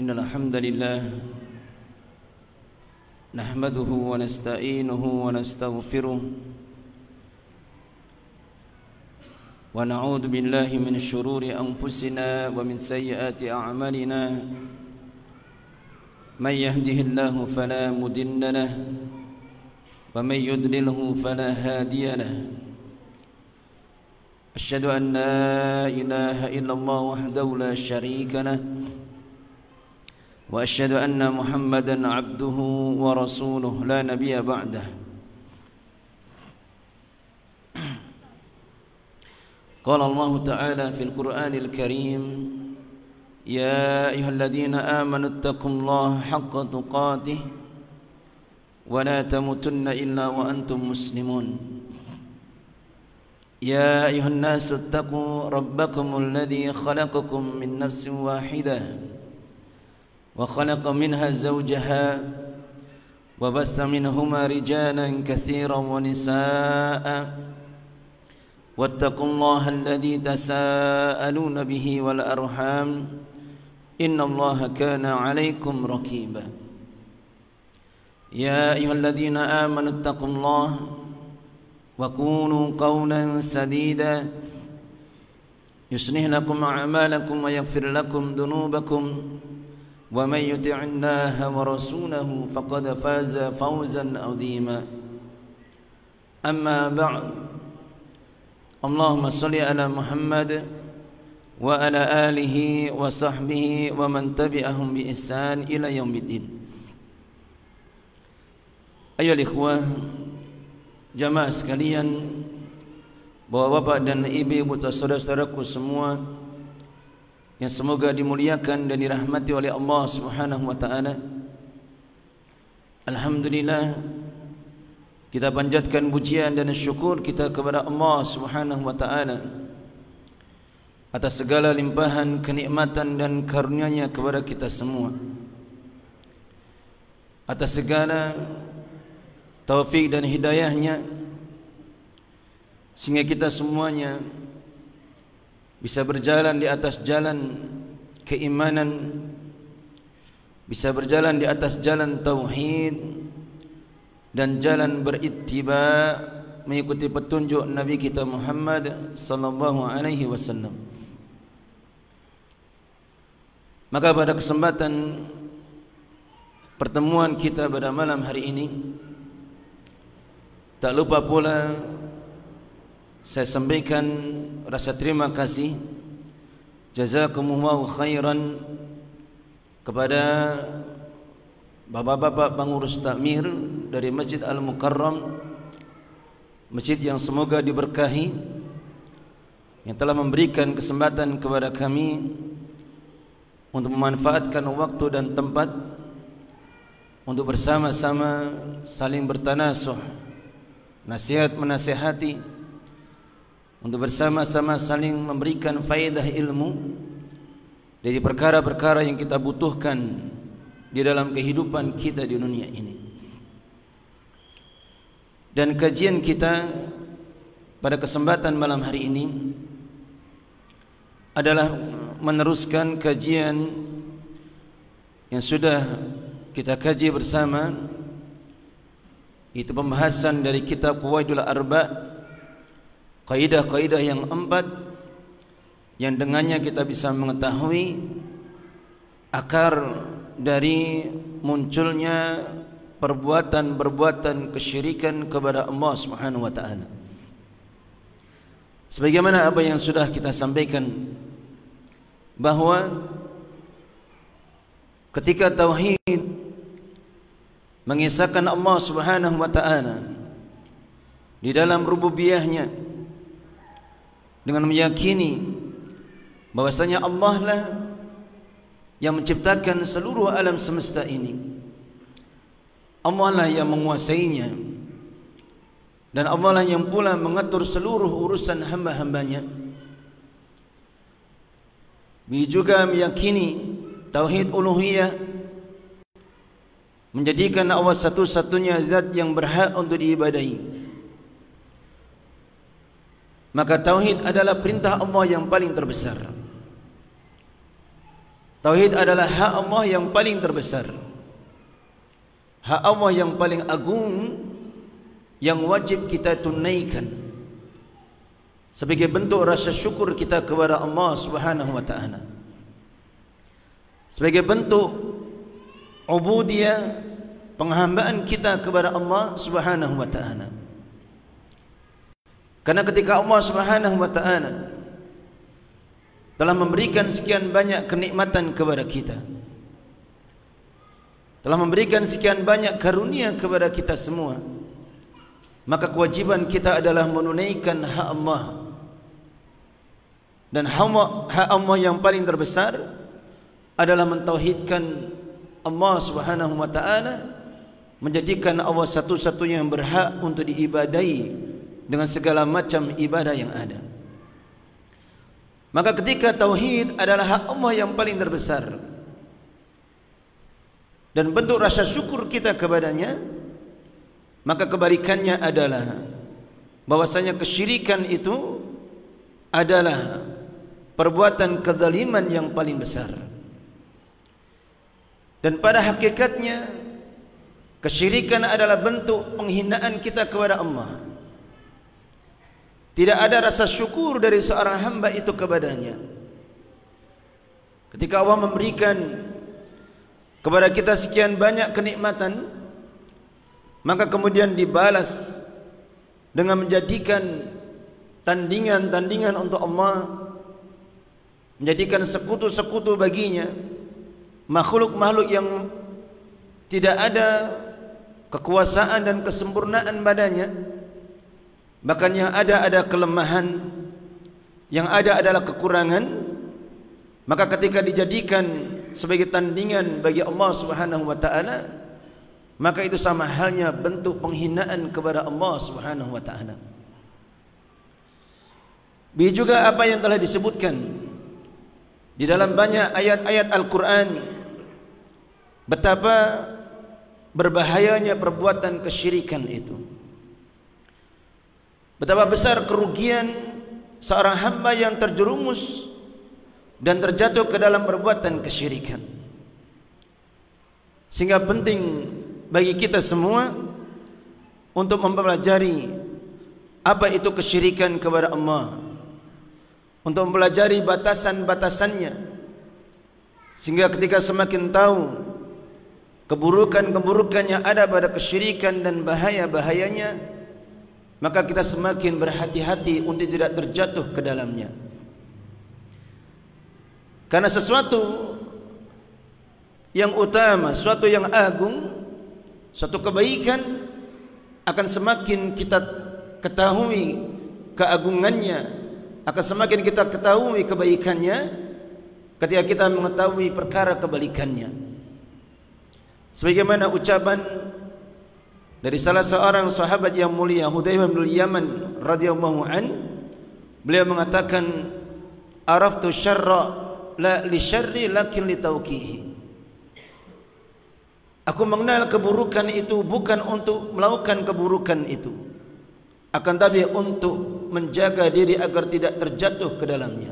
إن الحمد لله نحمده ونستعينه ونستغفره ونعوذ بالله من شرور أنفسنا ومن سيئات أعمالنا. من يهده الله فلا مدل له ومن يدلله فلا هادي له. أشهد أن لا إله إلا الله وحده لا شريك له. وأشهد أن محمدا عبده ورسوله. لا نبي بعده. قال الله تعالى في القرآن الكريم يا أيها الذين آمنوا اتقوا الله حق تقاته ولا تموتن إلا وأنتم مسلمون. يا أيها الناس اتقوا ربكم الذي خلقكم من نفس واحدة. وخلق منها زوجها وبس منهما رجالا كثيرا ونساء. واتقوا الله الذي تساءلون به والأرحام. إن الله كان عليكم ركيبا يا أيها الذين آمنوا اتقوا الله وقولوا قولا سديدا. يصلح لكم أعمالكم ويغفر لكم ذنوبكم. ومن يطع الله ورسوله فقد فاز فوزا عظيما. أما بعد اللهم صل على محمد وعلى آله وصحبه ومن تبعهم بإحسان إلى يوم الدين. أيها الإخوة jamaah sekalian bapak-bapak dan ibu-ibu saudara-saudaraku semua. Yang semoga dimuliakan dan dirahmati oleh Allah Subhanahu wa taala. Alhamdulillah kita panjatkan pujian dan syukur kita kepada Allah Subhanahu wa taala atas segala limpahan kenikmatan dan karunia-Nya kepada kita semua. Atas segala taufik dan hidayahnya sehingga kita semuanya bisa berjalan di atas jalan keimanan. Bisa berjalan di atas jalan tauhid. Dan jalan berittiba mengikuti petunjuk Nabi kita Muhammad sallallahu alaihi wasallam. Maka pada kesempatan pertemuan kita pada malam hari ini tak lupa pula saya sampaikan rasa terima kasih. Jazakumullahu khairan kepada bapak-bapak pengurus takmir dari Masjid Al-Mukarram masjid yang semoga diberkahi yang telah memberikan kesempatan kepada kami untuk memanfaatkan waktu dan tempat untuk bersama-sama saling bertanasuh nasihat menasihati untuk bersama-sama saling memberikan faedah ilmu dari perkara-perkara yang kita butuhkan di dalam kehidupan kita di dunia ini. Dan kajian kita pada kesempatan malam hari ini adalah meneruskan kajian yang sudah kita kaji bersama itu pembahasan dari kitab Qawaidul Arba kaidah-kaidah yang empat yang dengannya kita bisa mengetahui akar dari munculnya perbuatan-perbuatan kesyirikan kepada Allah Subhanahu wa taala. Sebagaimana apa yang sudah kita sampaikan bahwa ketika tauhid mengisahkan Allah Subhanahu wa taala di dalam rububiyahnya dengan meyakini bahwasanya Allah lah yang menciptakan seluruh alam semesta ini. Allah lah yang menguasainya dan Allah lah yang pula mengatur seluruh urusan hamba-hambanya. Bi juga meyakini tauhid uluhiyah menjadikan Allah satu-satunya zat yang berhak untuk diibadahi. Maka tauhid adalah perintah Allah yang paling terbesar. Tauhid adalah hak Allah yang paling terbesar. Hak Allah yang paling agung yang wajib kita tunaikan sebagai bentuk rasa syukur kita kepada Allah Subhanahu wa taala. Sebagai bentuk ubudiyah penghambaan kita kepada Allah Subhanahu wa taala. Karena ketika Allah Subhanahu wa taala telah memberikan sekian banyak kenikmatan kepada kita telah memberikan sekian banyak karunia kepada kita semua maka kewajiban kita adalah menunaikan hak Allah. Dan hak Allah yang paling terbesar adalah mentauhidkan Allah Subhanahu wa taala menjadikan Allah satu-satunya yang berhak untuk diibadai dengan segala macam ibadah yang ada. Maka ketika tauhid adalah hak Allah yang paling terbesar dan bentuk rasa syukur kita kepadanya, maka kebalikannya adalah bahwasanya kesyirikan itu adalah perbuatan kezaliman yang paling besar. Dan pada hakikatnya kesyirikan adalah bentuk penghinaan kita kepada Allah. Tidak ada rasa syukur dari seorang hamba itu kepadanya. Ketika Allah memberikan kepada kita sekian banyak kenikmatan, maka kemudian dibalas dengan menjadikan tandingan-tandingan untuk Allah, menjadikan sekutu-sekutu baginya, makhluk-makhluk yang tidak ada kekuasaan dan kesempurnaan badannya, Bahkan yang ada ada kelemahan. Yang ada adalah kekurangan. Maka ketika dijadikan sebagai tandingan bagi Allah subhanahu wa ta'ala Maka itu sama halnya bentuk penghinaan kepada Allah subhanahu wa ta'ala. Begitu juga apa yang telah disebutkan Di dalam banyak ayat-ayat Al-Quran Betapa berbahayanya perbuatan kesyirikan itu Betapa besar kerugian seorang hamba yang terjerumus dan terjatuh ke dalam perbuatan kesyirikan. Sehingga penting bagi kita semua untuk mempelajari apa itu kesyirikan kepada Allah. Untuk mempelajari batasan-batasannya. Sehingga ketika semakin tahu keburukan-keburukan yang ada pada kesyirikan dan bahaya-bahayanya, maka kita semakin berhati-hati untuk tidak terjatuh ke dalamnya. Karena sesuatu yang utama, sesuatu yang agung, suatu kebaikan akan semakin kita ketahui keagungannya, akan semakin kita ketahui kebaikannya ketika kita mengetahui perkara kebalikannya. Sebagaimana ucapan dari salah seorang sahabat yang mulia Hudzaifah bin Yaman radhiyallahu an beliau mengatakan araftu syarra la li syarri lakin li tawqihi Aku mengenal keburukan itu bukan untuk melakukan keburukan itu akan tapi untuk menjaga diri agar tidak terjatuh ke dalamnya.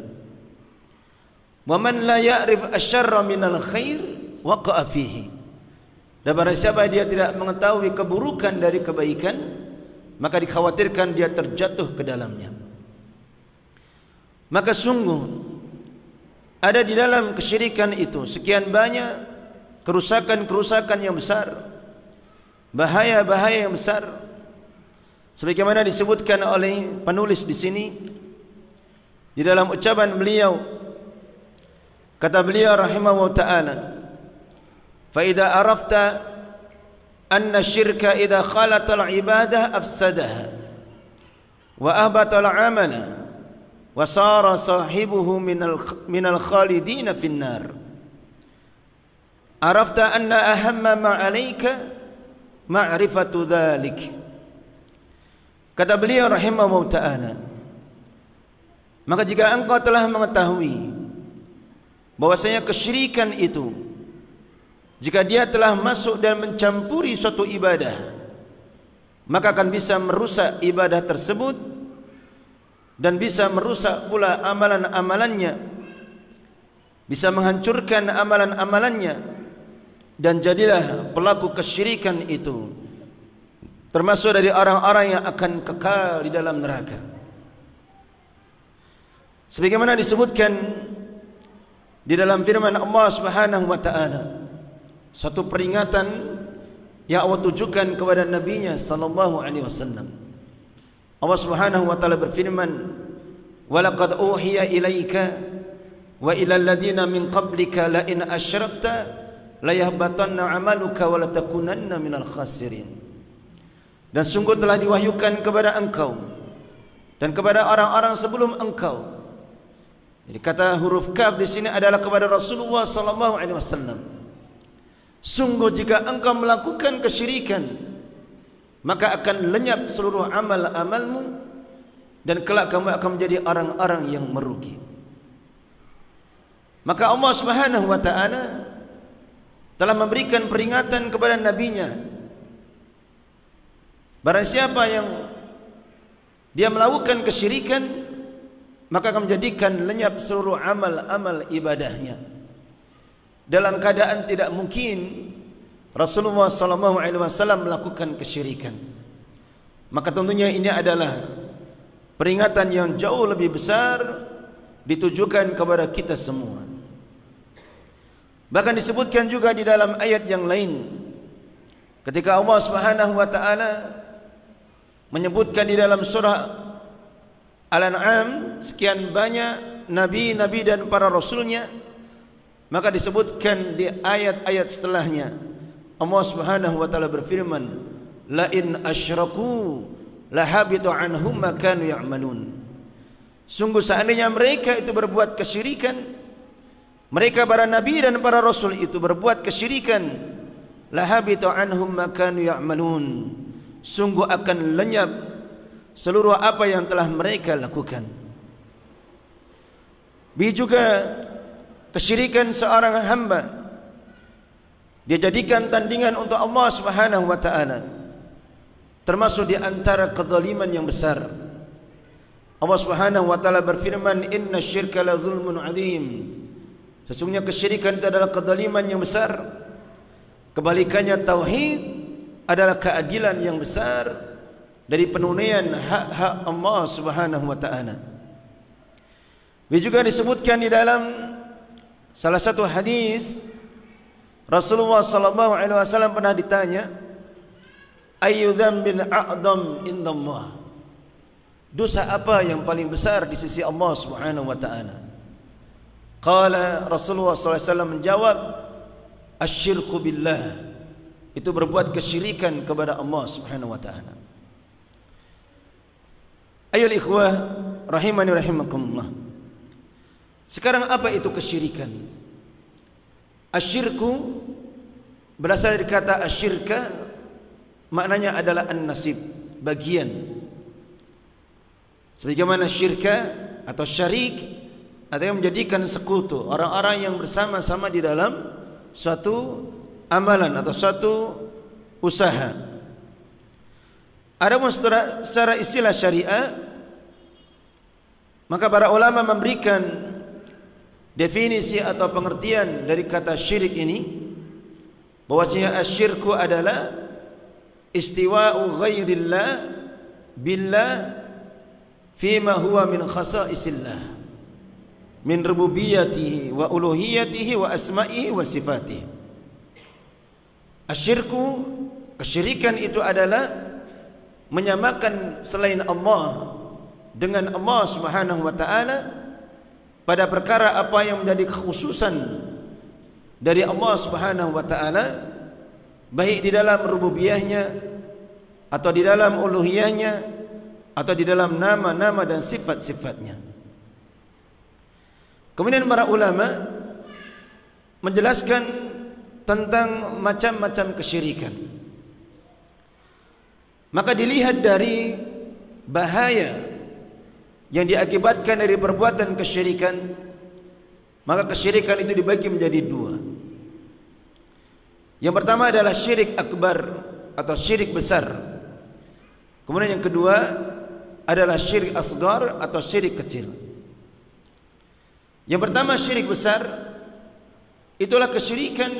Wa man la ya'rif asyarra minal khair waqa'a fihi. Dan barang siapa dia tidak mengetahui keburukan dari kebaikan Maka dikhawatirkan dia terjatuh ke dalamnya. Maka sungguh Ada di dalam kesyirikan itu Sekian banyak kerusakan-kerusakan yang besar Bahaya-bahaya yang besar Sebagaimana disebutkan oleh penulis di sini. Di dalam ucapan beliau Kata beliau rahimahullah ta'ala فإذا عرفت أن الشرك إذا خلط العبادة أفسدها وأهبط العمل وصار صاحبه من من الخالدين في النار عرفت أن أهم ما عليك معرفة ذلك kata beliau rahimahullah ta'ala maka jika engkau telah mengetahui bahwasanya kesyirikan itu jika dia telah masuk dan mencampuri suatu ibadah Maka akan bisa merusak ibadah tersebut Dan bisa merusak pula amalan-amalannya bisa menghancurkan amalan-amalannya dan jadilah pelaku kesyirikan itu termasuk dari orang-orang yang akan kekal di dalam neraka. Sebagaimana disebutkan di dalam firman Allah Subhanahu wa taala satu peringatan yang Allah tujukan kepada nabinya sallallahu alaihi wasallam. Allah Subhanahu wa taala berfirman walaqad uhiya ilaika wa ilal ladina min qablika la in asyrakta la yahbatanna amaluka wa la takunanna minal khasirin. Dan sungguh telah diwahyukan kepada engkau dan kepada orang-orang sebelum engkau. Jadi kata huruf kaf di sini adalah kepada Rasulullah sallallahu alaihi wasallam sungguh jika engkau melakukan kesyirikan maka akan lenyap seluruh amal-amalmu dan kelak kamu akan menjadi orang-orang yang merugi Maka Allah Subhanahu wa taala telah memberikan peringatan kepada nabinya. Barang siapa yang dia melakukan kesyirikan maka akan menjadikan lenyap seluruh amal-amal ibadahnya. Dalam keadaan tidak mungkin Rasulullah sallallahu alaihi wasallam melakukan kesyirikan. Maka tentunya ini adalah peringatan yang jauh lebih besar ditujukan kepada kita semua. Bahkan disebutkan juga di dalam ayat yang lain ketika Allah Subhanahu wa taala menyebutkan di dalam surah Al-An'am sekian banyak nabi-nabi dan para rasulnya maka disebutkan di ayat-ayat setelahnya Allah Subhanahu wa taala berfirman la in asyraku la habitu anhum ma kanu ya'malun sungguh seandainya mereka itu berbuat kesyirikan mereka para nabi dan para rasul itu berbuat kesyirikan. Lahabitu anhum makanu ya'malun. Sungguh akan lenyap seluruh apa yang telah mereka lakukan. Bi juga kesyirikan seorang hamba dia jadikan tandingan untuk Allah Subhanahu wa taala. Termasuk di antara kezaliman yang besar. Allah Subhanahu wa taala berfirman, "Inna syirka la zulmun 'adzim." Sesungguhnya kesyirikan itu adalah kedaliman yang besar. Kebalikannya tauhid adalah keadilan yang besar dari penunaian hak-hak Allah Subhanahu wa taala. Ini juga disebutkan di dalam salah satu hadis Rasulullah sallallahu alaihi wasallam pernah ditanya ayyu dzambin a'dham indallah? Dosa apa yang paling besar di sisi Allah Subhanahu wa taala? Qala Rasulullah SAW menjawab Asyirku billah. Itu berbuat kesyirikan kepada Allah Subhanahu wa ta'ala. Ayol ikhwah Rahimani rahimakumullah Sekarang apa itu kesyirikan Asyirku Berasal dari kata asyirka Maknanya adalah an-nasib Bagian Sebagaimana syirka Atau syarik ada yang menjadikan sekutu orang-orang yang bersama-sama di dalam suatu amalan atau suatu usaha. Ada secara, secara istilah syariah maka para ulama memberikan definisi atau pengertian dari kata syirik ini bahwasanya asyirku adalah istiwa'u ghairillah billah fima huwa min khasa'isillah min rububiyatihi wa uluhiyatihi wa asma'ihi wa sifatihi. Asyirku kesyirikan itu adalah menyamakan selain Allah dengan Allah Subhanahu wa taala pada perkara apa yang menjadi kekhususan dari Allah Subhanahu wa taala baik di dalam rububiyahnya atau di dalam uluhiyahnya atau di dalam nama-nama dan sifat-sifatnya Kemudian para ulama menjelaskan tentang macam-macam kesyirikan. Maka dilihat dari bahaya yang diakibatkan dari perbuatan kesyirikan, maka kesyirikan itu dibagi menjadi dua. Yang pertama adalah syirik akbar atau syirik besar. Kemudian yang kedua adalah syirik asgar atau syirik kecil. Yang pertama syirik besar itulah kesyirikan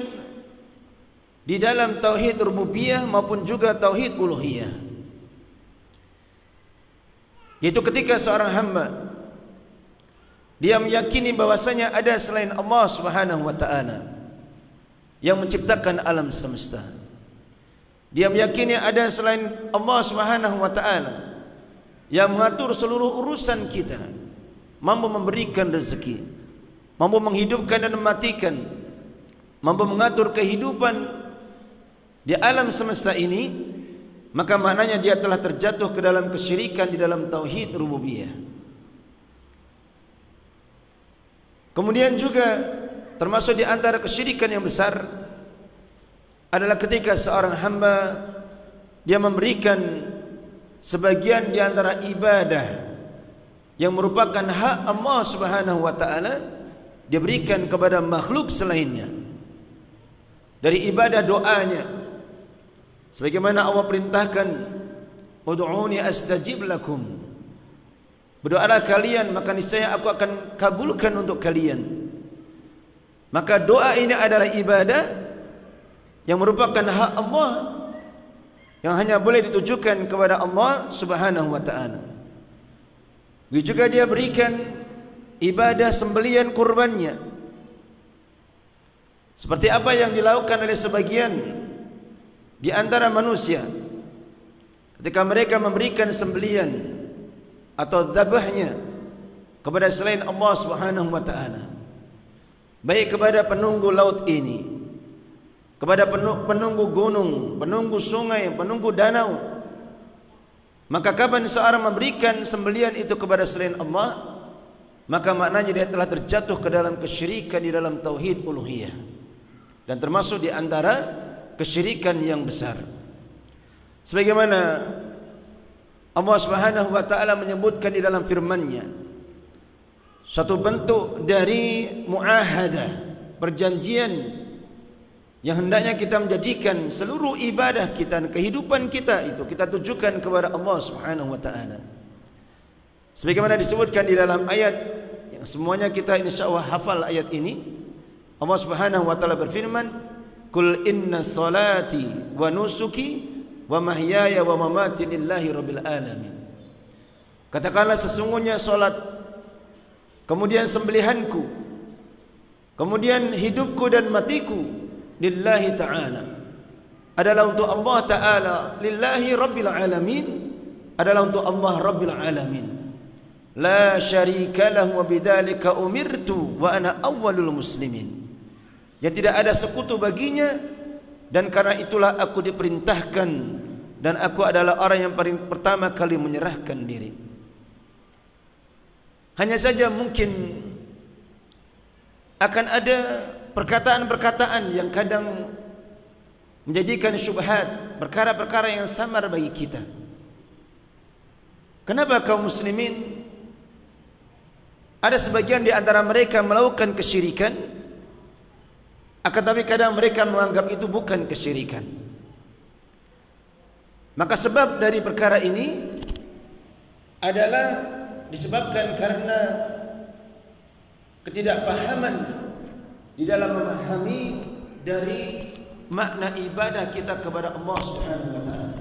di dalam tauhid rububiyah maupun juga tauhid uluhiyah. Yaitu ketika seorang hamba dia meyakini bahwasanya ada selain Allah Subhanahu wa taala yang menciptakan alam semesta. Dia meyakini ada selain Allah Subhanahu wa taala yang mengatur seluruh urusan kita, mampu memberikan rezeki, mampu menghidupkan dan mematikan, mampu mengatur kehidupan di alam semesta ini, maka maknanya dia telah terjatuh ke dalam kesyirikan di dalam tauhid rububiyah. Kemudian juga termasuk di antara kesyirikan yang besar adalah ketika seorang hamba dia memberikan sebagian di antara ibadah yang merupakan hak Allah Subhanahu wa taala dia berikan kepada makhluk selainnya dari ibadah doanya sebagaimana Allah perintahkan ud'uni astajib lakum Berdoalah kalian maka niscaya aku akan kabulkan untuk kalian. Maka doa ini adalah ibadah yang merupakan hak Allah yang hanya boleh ditujukan kepada Allah Subhanahu wa taala. Begitu juga dia berikan ibadah sembelian kurbannya. Seperti apa yang dilakukan oleh sebagian di antara manusia ketika mereka memberikan sembelian atau zabahnya kepada selain Allah Subhanahu wa taala. Baik kepada penunggu laut ini, kepada penunggu gunung, penunggu sungai, penunggu danau. Maka kapan seorang memberikan sembelian itu kepada selain Allah, maka maknanya dia telah terjatuh ke dalam kesyirikan di dalam tauhid uluhiyah. Dan termasuk di antara kesyirikan yang besar. Sebagaimana Allah Subhanahu wa taala menyebutkan di dalam firman-Nya satu bentuk dari muahadah perjanjian yang hendaknya kita menjadikan seluruh ibadah kita dan kehidupan kita itu kita tujukan kepada Allah Subhanahu wa taala. Sebagaimana disebutkan di dalam ayat yang semuanya kita insyaallah hafal ayat ini Allah Subhanahu wa taala berfirman, "Qul inna salati wa nusuki wa mahyaya wa mamati lillahi rabbil alamin. Katakanlah sesungguhnya solat kemudian sembelihanku kemudian hidupku dan matiku lillahi ta'ala. Adalah untuk Allah ta'ala lillahi rabbil alamin adalah untuk Allah rabbil alamin. La syarika lahu wa bidzalika umirtu wa ana awwalul muslimin yang tidak ada sekutu baginya dan karena itulah aku diperintahkan dan aku adalah orang yang paling pertama kali menyerahkan diri. Hanya saja mungkin akan ada perkataan-perkataan yang kadang menjadikan syubhat, perkara-perkara yang samar bagi kita. Kenapa kaum muslimin ada sebagian di antara mereka melakukan kesyirikan akan tapi kadang mereka menganggap itu bukan kesyirikan. Maka sebab dari perkara ini adalah disebabkan karena ketidakfahaman di dalam memahami dari makna ibadah kita kepada Allah Subhanahu wa taala.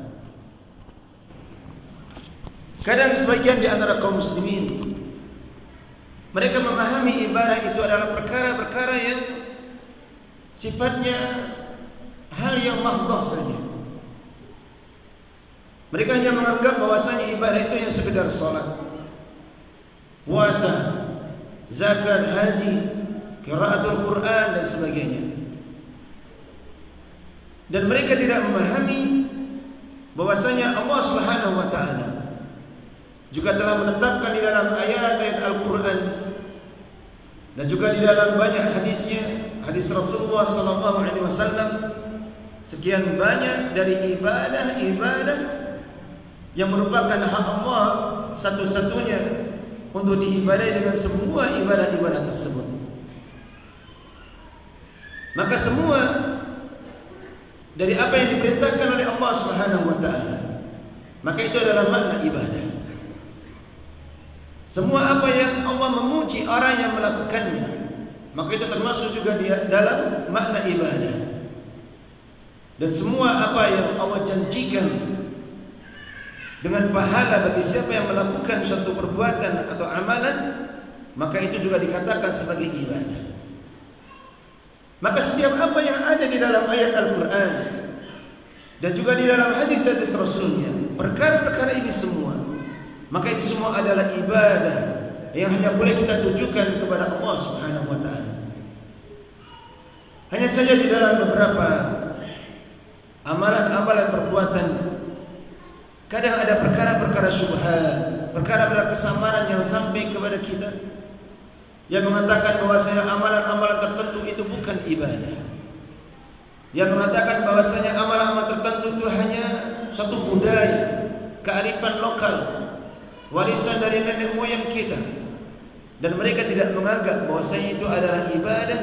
Kadang sebagian di antara kaum muslimin mereka memahami ibadah itu adalah perkara-perkara yang sifatnya hal yang mahdoh saja. Mereka hanya menganggap bahwasanya ibadah itu yang sekedar solat, puasa, zakat, haji, kiraatul Quran dan sebagainya. Dan mereka tidak memahami bahwasanya Allah Subhanahu wa taala juga telah menetapkan di dalam ayat-ayat Al-Qur'an dan juga di dalam banyak hadisnya hadis Rasulullah sallallahu alaihi wasallam sekian banyak dari ibadah-ibadah yang merupakan hak Allah satu-satunya untuk diibadahi dengan semua ibadah-ibadah tersebut. Maka semua dari apa yang diperintahkan oleh Allah Subhanahu wa taala maka itu adalah makna ibadah. Semua apa yang Allah memuji orang yang melakukannya maka itu termasuk juga di dalam makna ibadah. Dan semua apa yang Allah janjikan dengan pahala bagi siapa yang melakukan suatu perbuatan atau amalan, maka itu juga dikatakan sebagai ibadah. Maka setiap apa yang ada di dalam ayat Al-Quran dan juga di dalam hadis-hadis Rasulnya, perkara-perkara ini semua, maka itu semua adalah ibadah yang hanya boleh kita tujukan kepada Allah Subhanahu Wa Taala. Hanya saja di dalam beberapa amalan-amalan perbuatan kadang ada perkara-perkara syubhat, perkara-perkara kesamaran yang sampai kepada kita yang mengatakan bahwasanya amalan-amalan tertentu itu bukan ibadah. Yang mengatakan bahwasanya amalan-amalan tertentu itu hanya satu budaya, kearifan lokal, warisan dari nenek moyang kita. Dan mereka tidak menganggap bahwasanya itu adalah ibadah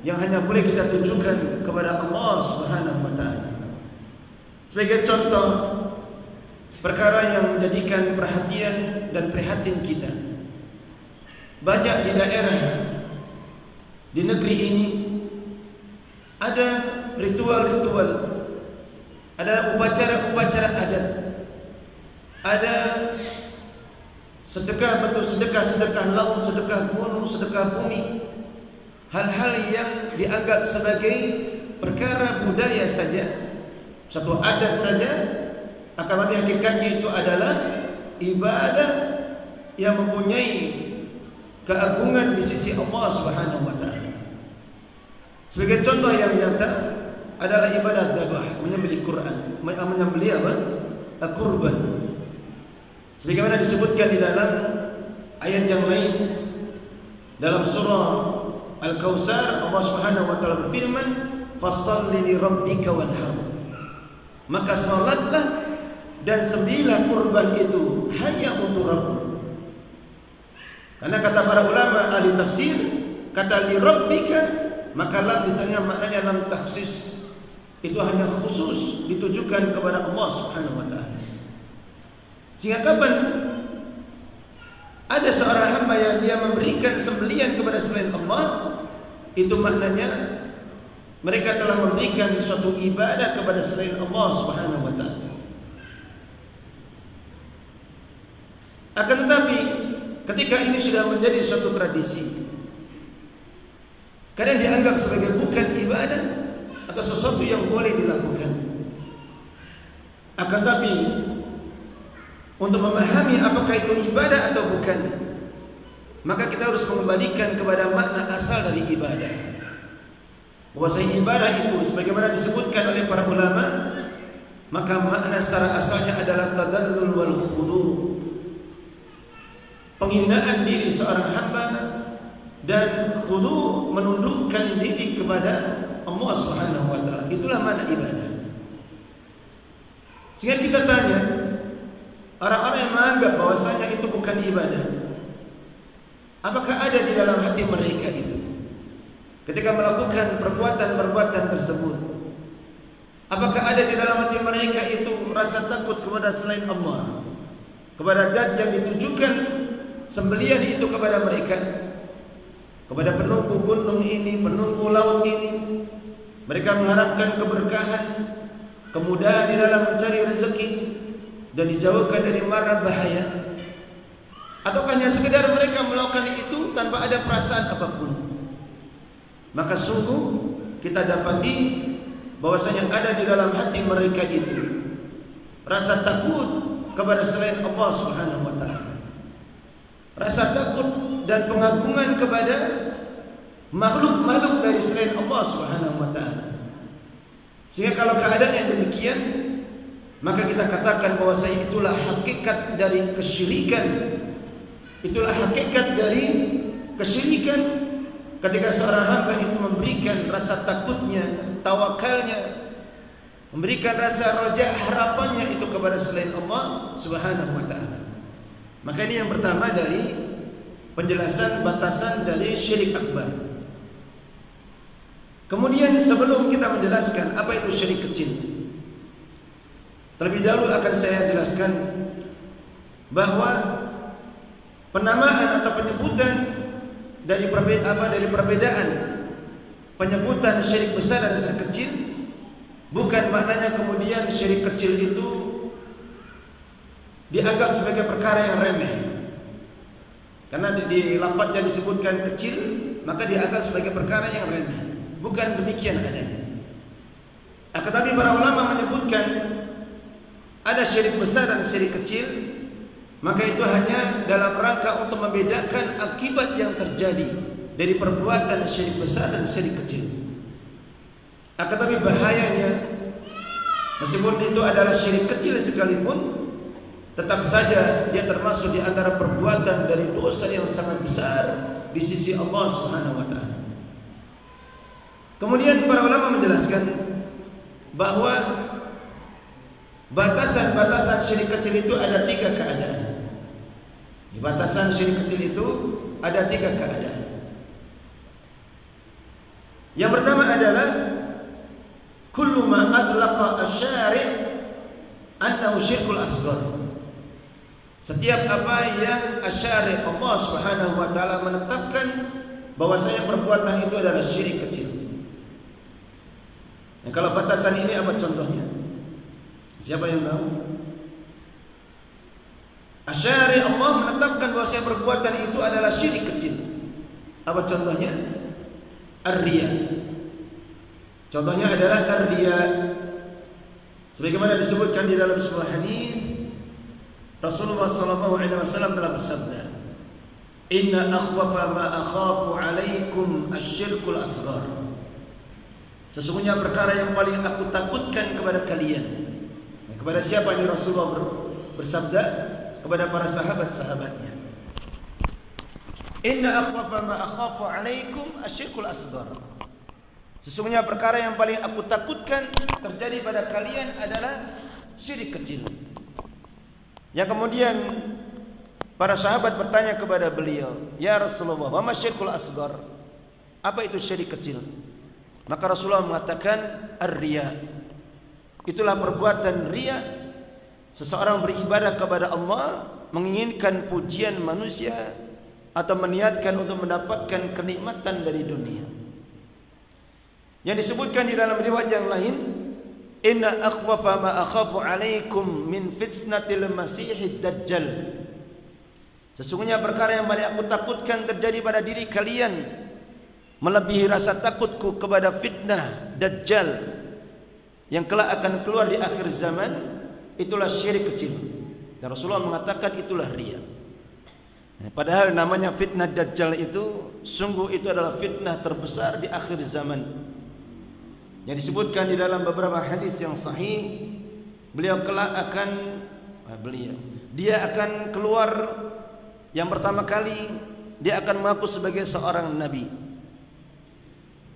yang hanya boleh kita tujukan kepada Allah Subhanahu wa taala. Sebagai contoh perkara yang menjadikan perhatian dan prihatin kita banyak di daerah di negeri ini ada ritual-ritual ada upacara-upacara adat ada sedekah bentuk sedekah sedekah laut sedekah gunung sedekah bumi hal-hal yang dianggap sebagai perkara budaya saja satu adat saja akan tapi hakikatnya itu adalah ibadah yang mempunyai keagungan di sisi Allah Subhanahu wa taala. Sebagai contoh yang nyata adalah ibadat dabah, menyembelih Quran, menyembelih apa? Al-Qurban. Sebagaimana disebutkan di dalam ayat yang lain dalam surah Al-Kautsar Allah Subhanahu wa taala berfirman, "Fashalli li rabbika wanhar." Maka salatlah dan sembilan kurban itu hanya untuk Rabbmu. Karena kata para ulama ahli tafsir, kata li rabbika, maka lam misalnya maknanya lam taksis. Itu hanya khusus ditujukan kepada Allah Subhanahu wa taala. Sehingga kapan ada seorang hamba yang dia memberikan sembelian kepada selain Allah, itu maknanya mereka telah memberikan suatu ibadah kepada selain Allah Subhanahu wa taala. Akan tetapi Ketika ini sudah menjadi suatu tradisi Kadang dianggap sebagai bukan ibadah Atau sesuatu yang boleh dilakukan Akan tapi Untuk memahami apakah itu ibadah atau bukan Maka kita harus mengembalikan kepada makna asal dari ibadah Bahwasanya ibadah itu Sebagaimana disebutkan oleh para ulama Maka makna secara asalnya adalah Tadallul wal khudu penghinaan diri seorang hamba dan khudu menundukkan diri kepada Allah Subhanahu wa taala. Itulah mana ibadah. Sehingga kita tanya orang-orang yang menganggap bahwasanya itu bukan ibadah. Apakah ada di dalam hati mereka itu? Ketika melakukan perbuatan-perbuatan tersebut Apakah ada di dalam hati mereka itu rasa takut kepada selain Allah Kepada zat yang ditujukan sembelian itu kepada mereka kepada penunggu gunung ini, penunggu laut ini mereka mengharapkan keberkahan kemudahan di dalam mencari rezeki dan dijauhkan dari mara bahaya? Atau hanya sekedar mereka melakukan itu tanpa ada perasaan apapun? Maka sungguh kita dapati bahwasanya ada di dalam hati mereka itu rasa takut kepada selain Allah Subhanahu wa taala. Rasa takut dan pengagungan kepada makhluk-makhluk dari selain Allah Subhanahu wa taala. Sehingga kalau keadaan yang demikian, maka kita katakan bahwa itulah hakikat dari kesyirikan. Itulah hakikat dari kesyirikan ketika seorang hamba itu memberikan rasa takutnya, tawakalnya, memberikan rasa raja harapannya itu kepada selain Allah Subhanahu wa taala. Maka ini yang pertama dari penjelasan batasan dari syirik akbar. Kemudian sebelum kita menjelaskan apa itu syirik kecil. Terlebih dahulu akan saya jelaskan bahawa penamaan atau penyebutan dari perbedaan apa dari perbedaan penyebutan syirik besar dan syirik kecil bukan maknanya kemudian syirik kecil itu dianggap sebagai perkara yang remeh. Karena di, di lafaznya disebutkan kecil maka dianggap sebagai perkara yang remeh. Bukan demikian adanya. Akan tapi para ulama menyebutkan ada syirik besar dan syirik kecil maka itu hanya dalam rangka untuk membedakan akibat yang terjadi dari perbuatan syirik besar dan syirik kecil. Akan tapi bahayanya meskipun itu adalah syirik kecil sekalipun tetap saja dia termasuk di antara perbuatan dari dosa yang sangat besar di sisi Allah Subhanahu wa taala. Kemudian para ulama menjelaskan bahwa batasan-batasan syirik kecil itu ada tiga keadaan. Di batasan syirik kecil itu ada tiga keadaan. Yang pertama adalah kullu ma adlaqa asy-syari' annahu syirkul asghar. Setiap apa yang asy-syari' Allah Subhanahu wa taala menetapkan bahwasanya perbuatan itu adalah syirik kecil. Dan kalau batasan ini apa contohnya? Siapa yang tahu? Asyari Allah menetapkan bahwa perbuatan itu adalah syirik kecil. Apa contohnya? Ar-Riya Contohnya adalah Ar-Riya Sebagaimana disebutkan di dalam sebuah hadis Rasulullah sallallahu alaihi wasallam telah bersabda Inna akhwafa ma akhafu alaikum asyirkul asghar Sesungguhnya perkara yang paling aku takutkan kepada kalian Kepada siapa ini Rasulullah bersabda Kepada para sahabat-sahabatnya Inna akhwafa ma akhafu alaikum asyirkul asghar. Sesungguhnya perkara yang paling aku takutkan terjadi pada kalian adalah syirik kecil. Yang kemudian para sahabat bertanya kepada beliau, "Ya Rasulullah, apa syirkul asghar?" Apa itu syirik kecil? Maka Rasulullah mengatakan ar-riya. Itulah perbuatan riya. Seseorang beribadah kepada Allah menginginkan pujian manusia atau meniatkan untuk mendapatkan kenikmatan dari dunia. Yang disebutkan di dalam riwayat yang lain, inna akhwafa ma akhafu alaikum min fitnatil masihid dajjal. Sesungguhnya perkara yang paling aku takutkan terjadi pada diri kalian melebihi rasa takutku kepada fitnah dajjal yang kelak akan keluar di akhir zaman itulah syirik kecil. Dan Rasulullah mengatakan itulah riya. Padahal namanya fitnah Dajjal itu Sungguh itu adalah fitnah terbesar di akhir zaman Yang disebutkan di dalam beberapa hadis yang sahih Beliau kelak akan ah, beliau Dia akan keluar Yang pertama kali Dia akan mengaku sebagai seorang Nabi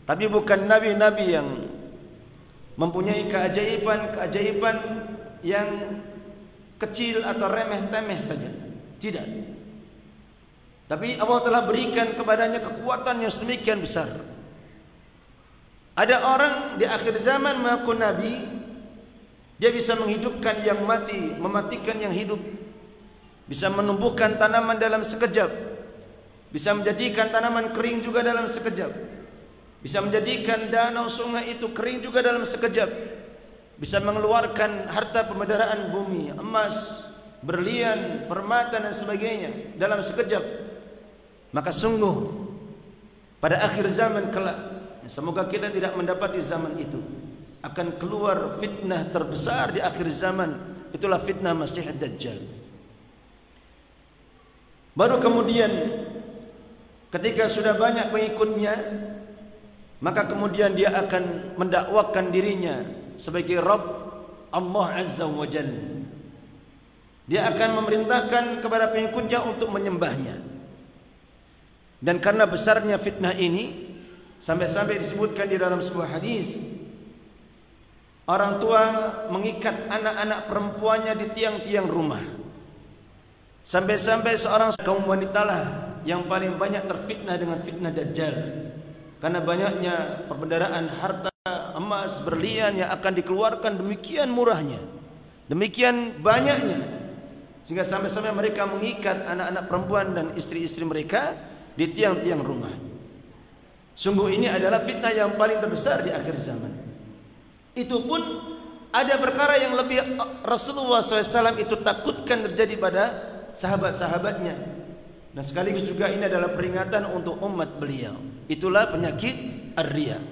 Tapi bukan Nabi-Nabi yang Mempunyai keajaiban-keajaiban Yang kecil atau remeh-temeh saja Tidak tapi Allah telah berikan kepadanya kekuatan yang sedemikian besar. Ada orang di akhir zaman mengaku nabi, dia bisa menghidupkan yang mati, mematikan yang hidup. Bisa menumbuhkan tanaman dalam sekejap. Bisa menjadikan tanaman kering juga dalam sekejap. Bisa menjadikan danau sungai itu kering juga dalam sekejap. Bisa mengeluarkan harta pemedaraan bumi, emas, berlian, permata dan sebagainya dalam sekejap. Maka sungguh pada akhir zaman kelak semoga kita tidak mendapati zaman itu akan keluar fitnah terbesar di akhir zaman itulah fitnah Masih Dajjal. Baru kemudian ketika sudah banyak pengikutnya maka kemudian dia akan mendakwakan dirinya sebagai Rabb Allah Azza wa Jalla. Dia akan memerintahkan kepada pengikutnya untuk menyembahnya. Dan karena besarnya fitnah ini sampai-sampai disebutkan di dalam sebuah hadis orang tua mengikat anak-anak perempuannya di tiang-tiang rumah. Sampai-sampai seorang kaum wanita lah yang paling banyak terfitnah dengan fitnah dajjal. Karena banyaknya perbendaraan harta emas berlian yang akan dikeluarkan demikian murahnya. Demikian banyaknya. Sehingga sampai-sampai mereka mengikat anak-anak perempuan dan istri-istri mereka di tiang-tiang rumah. Sungguh ini adalah fitnah yang paling terbesar di akhir zaman. Itu pun ada perkara yang lebih Rasulullah SAW itu takutkan terjadi pada sahabat-sahabatnya. Dan sekaligus juga ini adalah peringatan untuk umat beliau. Itulah penyakit ar-riya.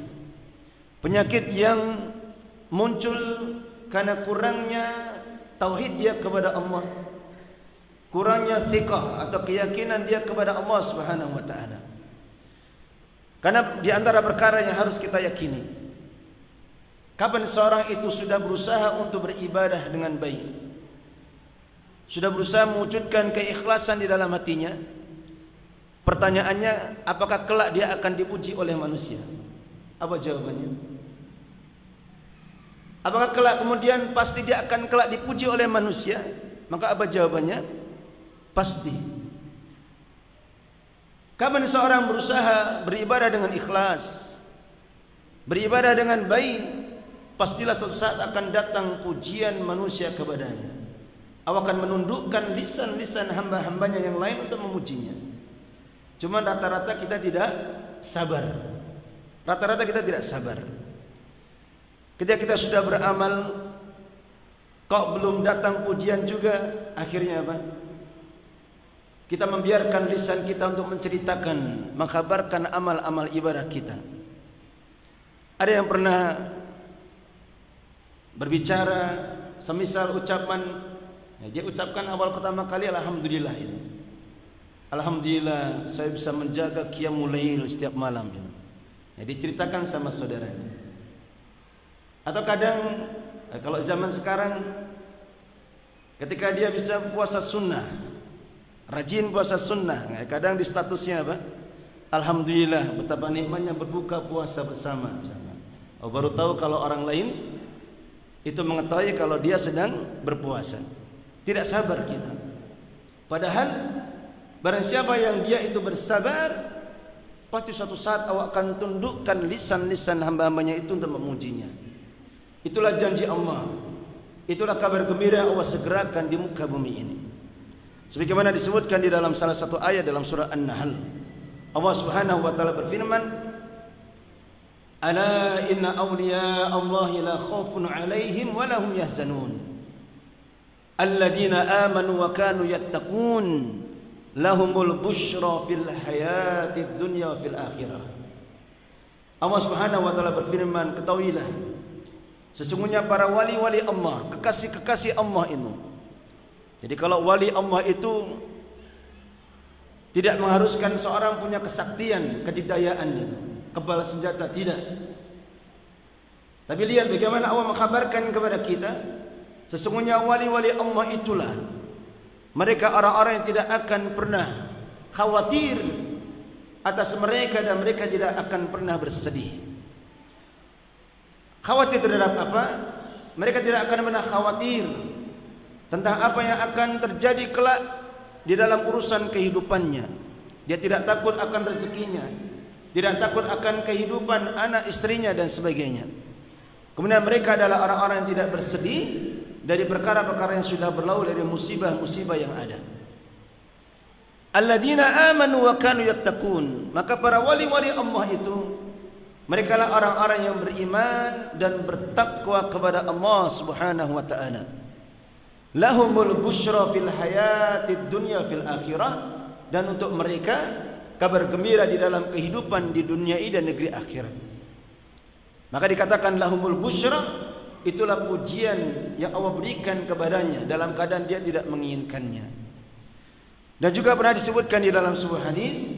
Penyakit yang muncul karena kurangnya tauhid dia kepada Allah. Kurangnya sikah atau keyakinan dia kepada Allah Subhanahu wa taala. Karena di antara perkara yang harus kita yakini, Kapan seorang itu sudah berusaha untuk beribadah dengan baik Sudah berusaha mewujudkan keikhlasan di dalam hatinya Pertanyaannya apakah kelak dia akan dipuji oleh manusia? Apa jawabannya? Apakah kelak kemudian pasti dia akan kelak dipuji oleh manusia? Maka apa jawabannya? Pasti. Kapan seorang berusaha beribadah dengan ikhlas Beribadah dengan baik pastilah suatu saat akan datang pujian manusia kepadanya. Allah akan menundukkan lisan-lisan hamba-hambanya yang lain untuk memujinya. Cuma rata-rata kita tidak sabar. Rata-rata kita tidak sabar. Ketika kita sudah beramal, kok belum datang pujian juga, akhirnya apa? Kita membiarkan lisan kita untuk menceritakan, mengkabarkan amal-amal ibadah kita. Ada yang pernah berbicara semisal ucapan ya, dia ucapkan awal pertama kali alhamdulillah. Ini alhamdulillah saya bisa menjaga qiyamul lail setiap malam. Ini ya, diceritakan sama saudaranya atau kadang ya, kalau zaman sekarang ketika dia bisa puasa sunnah rajin puasa sunnah ya, kadang di statusnya apa? Alhamdulillah betapa nikmatnya berbuka puasa bersama. Bersama oh, baru tahu kalau orang lain itu mengetahui kalau dia sedang berpuasa. Tidak sabar kita. Padahal barang siapa yang dia itu bersabar, pasti suatu saat Allah akan tundukkan lisan-lisan hamba-hambanya itu untuk memujinya. Itulah janji Allah. Itulah kabar gembira Allah segerakan di muka bumi ini. Sebagaimana disebutkan di dalam salah satu ayat dalam surah An-Nahl. Allah Subhanahu wa taala berfirman, Ala inna awliya Allah la khawfun alaihim wa lahum yahzanun. Alladhina amanu wa kanu yattaqun lahumul bushra fil hayatid dunya wa fil akhirah. Allah Subhanahu wa taala berfirman, ketahuilah sesungguhnya para wali-wali Allah, kekasih-kekasih Allah itu. Jadi kalau wali Allah itu tidak mengharuskan seorang punya kesaktian, kedidayaan itu kepala senjata tidak tapi lihat bagaimana Allah mengkabarkan kepada kita sesungguhnya wali-wali Allah itulah mereka orang-orang yang tidak akan pernah khawatir atas mereka dan mereka tidak akan pernah bersedih. Khawatir terhadap apa? Mereka tidak akan pernah khawatir tentang apa yang akan terjadi kelak di dalam urusan kehidupannya. Dia tidak takut akan rezekinya tidak takut akan kehidupan anak istrinya dan sebagainya. Kemudian mereka adalah orang-orang yang tidak bersedih dari perkara-perkara yang sudah berlalu dari musibah-musibah yang ada. Alladzina amanu wa kanu yattaqun. Maka para wali-wali Allah itu mereka adalah orang-orang yang beriman dan bertakwa kepada Allah Subhanahu wa taala. Lahumul busyra fil hayatid dunya fil akhirah dan untuk mereka kabar gembira di dalam kehidupan di dunia ini dan negeri akhirat. Maka dikatakan lahumul busyra itulah pujian yang Allah berikan kepadanya dalam keadaan dia tidak menginginkannya. Dan juga pernah disebutkan di dalam sebuah hadis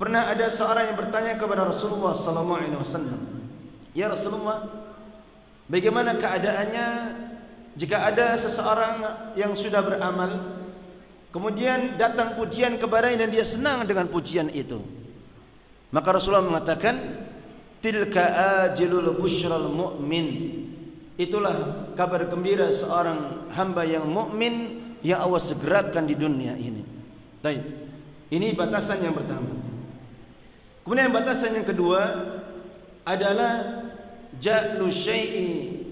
pernah ada seorang yang bertanya kepada Rasulullah sallallahu alaihi wasallam, "Ya Rasulullah, bagaimana keadaannya jika ada seseorang yang sudah beramal Kemudian datang pujian kepadanya dan dia senang dengan pujian itu. Maka Rasulullah mengatakan, "Tilka ajilul busyral mu'min." Itulah kabar gembira seorang hamba yang mukmin yang Allah segerakan di dunia ini. Baik. Ini batasan yang pertama. Kemudian batasan yang kedua adalah ja'lu syai'i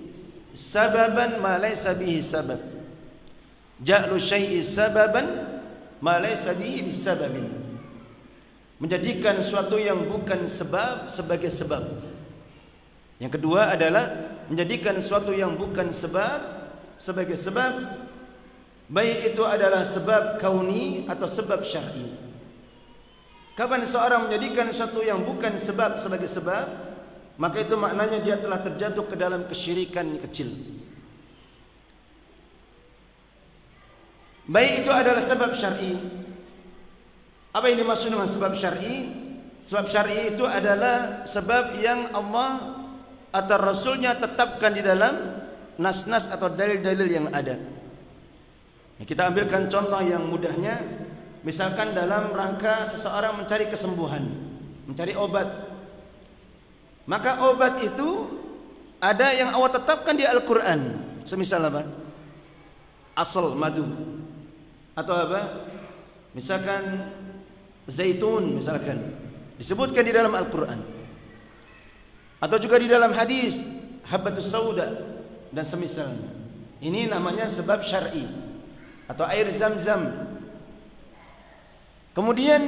sababan ma laysa bihi sabab ja'lu syai'i sababan ma laysa bihi bisababin menjadikan suatu yang bukan sebab sebagai sebab. Yang kedua adalah menjadikan suatu yang bukan sebab sebagai sebab baik itu adalah sebab kauni atau sebab syar'i. Kapan seorang menjadikan suatu yang bukan sebab sebagai sebab, maka itu maknanya dia telah terjatuh ke dalam kesyirikan kecil. Baik itu adalah sebab syar'i apa yang dimaksud dengan sebab syar'i? Sebab syar'i itu adalah sebab yang Allah atau Rasulnya tetapkan di dalam nas-nas atau dalil-dalil yang ada. Kita ambilkan contoh yang mudahnya, misalkan dalam rangka seseorang mencari kesembuhan, mencari obat. Maka obat itu ada yang Allah tetapkan di Al-Quran. Semisal apa? Asal madu. Atau apa? Misalkan zaitun misalkan disebutkan di dalam Al-Qur'an. Atau juga di dalam hadis habatus sauda dan semisalnya. Ini namanya sebab syar'i atau air zam-zam. Kemudian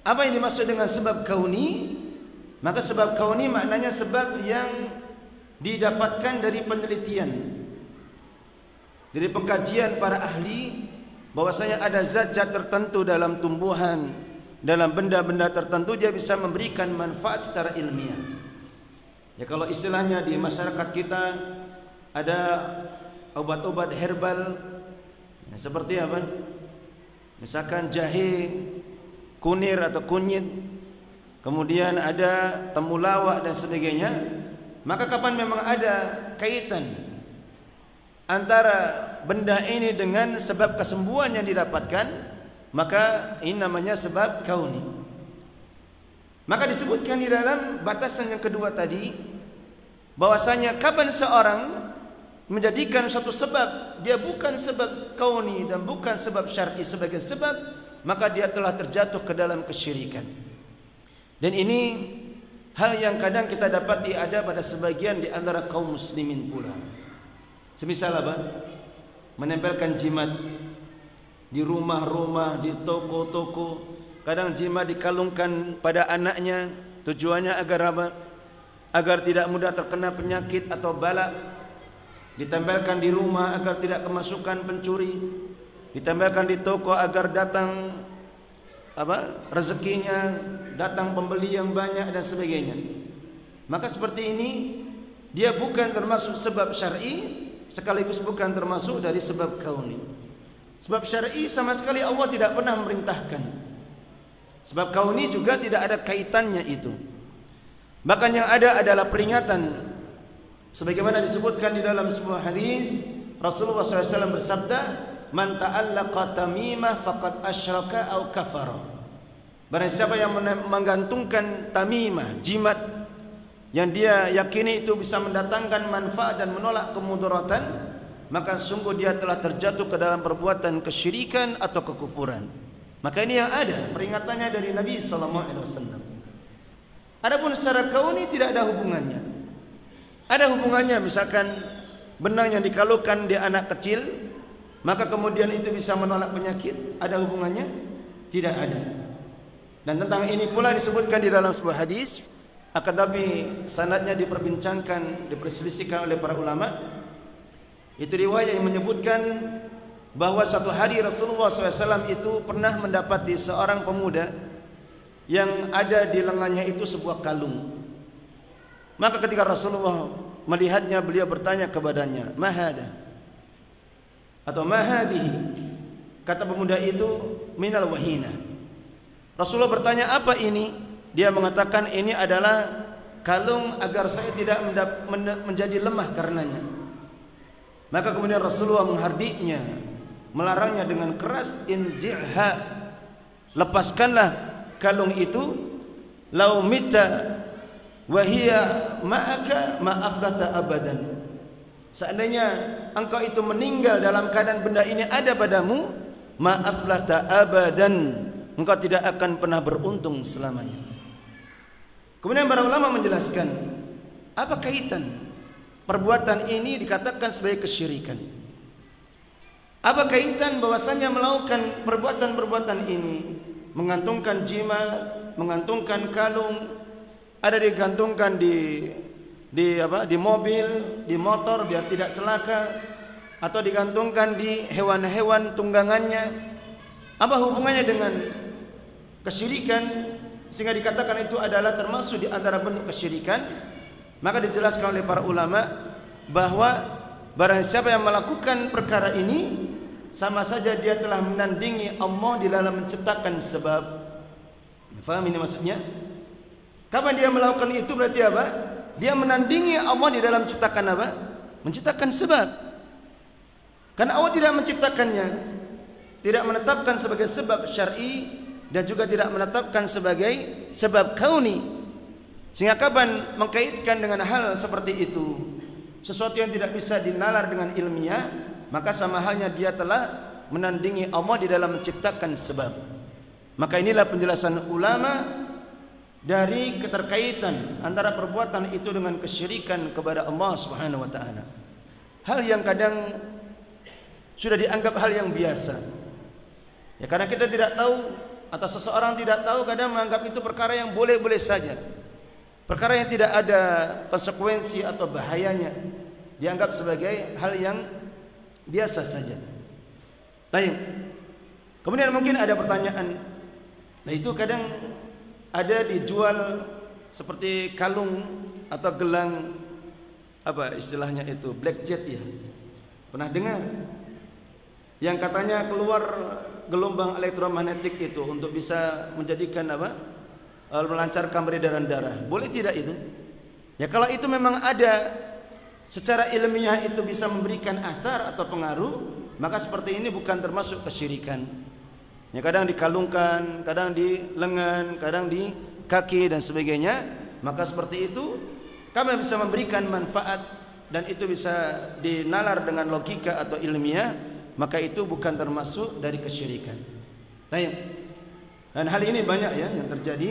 apa yang dimaksud dengan sebab kauni? Maka sebab kauni maknanya sebab yang didapatkan dari penelitian dari pengkajian para ahli bahwasanya ada zat-zat tertentu dalam tumbuhan, dalam benda-benda tertentu dia bisa memberikan manfaat secara ilmiah. Ya kalau istilahnya di masyarakat kita ada obat-obat herbal ya, seperti apa? Misalkan jahe, kunir atau kunyit, kemudian ada temulawak dan sebagainya. Maka kapan memang ada kaitan antara benda ini dengan sebab kesembuhan yang didapatkan maka ini namanya sebab kauni. Maka disebutkan di dalam batasan yang kedua tadi bahwasanya kapan seorang menjadikan suatu sebab dia bukan sebab kauni dan bukan sebab syar'i sebagai sebab maka dia telah terjatuh ke dalam kesyirikan. Dan ini hal yang kadang kita dapat ada pada sebagian di antara kaum muslimin pula semisal apa menempelkan jimat di rumah-rumah, di toko-toko. Kadang jimat dikalungkan pada anaknya tujuannya agar apa? Agar tidak mudah terkena penyakit atau bala. Ditempelkan di rumah agar tidak kemasukan pencuri. Ditempelkan di toko agar datang apa? rezekinya, datang pembeli yang banyak dan sebagainya. Maka seperti ini dia bukan termasuk sebab syar'i sekaligus bukan termasuk dari sebab kauni. Sebab syar'i sama sekali Allah tidak pernah memerintahkan. Sebab kauni juga tidak ada kaitannya itu. Bahkan yang ada adalah peringatan. Sebagaimana disebutkan di dalam sebuah hadis, Rasulullah SAW bersabda, "Man ta'allaqa tamimah faqad asyraka aw kafara." Barang siapa yang menggantungkan tamimah, jimat yang dia yakini itu bisa mendatangkan manfaat dan menolak kemudaratan maka sungguh dia telah terjatuh ke dalam perbuatan kesyirikan atau kekufuran. Maka ini yang ada peringatannya dari Nabi sallallahu alaihi wasallam. Adapun secara kauni tidak ada hubungannya. Ada hubungannya misalkan benang yang dikalukan di anak kecil maka kemudian itu bisa menolak penyakit. Ada hubungannya? Tidak ada. Dan tentang ini pula disebutkan di dalam sebuah hadis akan tapi sanadnya diperbincangkan, diperselisihkan oleh para ulama. Itu riwayat yang menyebutkan bahawa satu hari Rasulullah SAW itu pernah mendapati seorang pemuda yang ada di lengannya itu sebuah kalung. Maka ketika Rasulullah melihatnya, beliau bertanya kepadanya, Mahada atau Mahadihi. Kata pemuda itu, Minal wahina. Rasulullah bertanya, apa ini? Dia mengatakan ini adalah kalung agar saya tidak menjadi lemah karenanya. Maka kemudian Rasulullah menghardiknya, melarangnya dengan keras inzi'ha. Lepaskanlah kalung itu lau mita wa hiya ma'aka abadan. Seandainya engkau itu meninggal dalam keadaan benda ini ada padamu, ma'aflata abadan. Engkau tidak akan pernah beruntung selamanya. Kemudian para ulama menjelaskan apa kaitan perbuatan ini dikatakan sebagai kesyirikan. Apa kaitan bahwasanya melakukan perbuatan-perbuatan ini mengantungkan jimat, mengantungkan kalung, ada digantungkan di di apa? di mobil, di motor biar tidak celaka atau digantungkan di hewan-hewan tunggangannya. Apa hubungannya dengan kesyirikan sehingga dikatakan itu adalah termasuk di antara bentuk kesyirikan? Maka dijelaskan oleh para ulama bahwa barang siapa yang melakukan perkara ini sama saja dia telah menandingi Allah di dalam menciptakan sebab. Faham ini maksudnya? Kapan dia melakukan itu berarti apa? Dia menandingi Allah di dalam menciptakan apa? Menciptakan sebab. Karena Allah tidak menciptakannya, tidak menetapkan sebagai sebab syar'i dan juga tidak menetapkan sebagai sebab kauni. Sehingga kapan mengkaitkan dengan hal seperti itu? Sesuatu yang tidak bisa dinalar dengan ilmiah, maka sama halnya dia telah menandingi Allah di dalam menciptakan sebab. Maka inilah penjelasan ulama dari keterkaitan antara perbuatan itu dengan kesyirikan kepada Allah Subhanahu wa taala. Hal yang kadang sudah dianggap hal yang biasa. Ya karena kita tidak tahu atau seseorang tidak tahu kadang menganggap itu perkara yang boleh-boleh saja. Perkara yang tidak ada konsekuensi atau bahayanya dianggap sebagai hal yang biasa saja. Baik. Kemudian mungkin ada pertanyaan. Nah itu kadang ada dijual seperti kalung atau gelang apa istilahnya itu black jet ya. Pernah dengar? Yang katanya keluar gelombang elektromagnetik itu untuk bisa menjadikan apa? Eh, melancarkan peredaran darah. Boleh tidak itu? Ya kalau itu memang ada secara ilmiah itu bisa memberikan asar atau pengaruh, maka seperti ini bukan termasuk kesyirikan. Ya kadang dikalungkan, kadang di lengan, kadang di kaki dan sebagainya, maka seperti itu kami bisa memberikan manfaat dan itu bisa dinalar dengan logika atau ilmiah, maka itu bukan termasuk dari kesyirikan. Baik. Dan hal ini banyak ya yang terjadi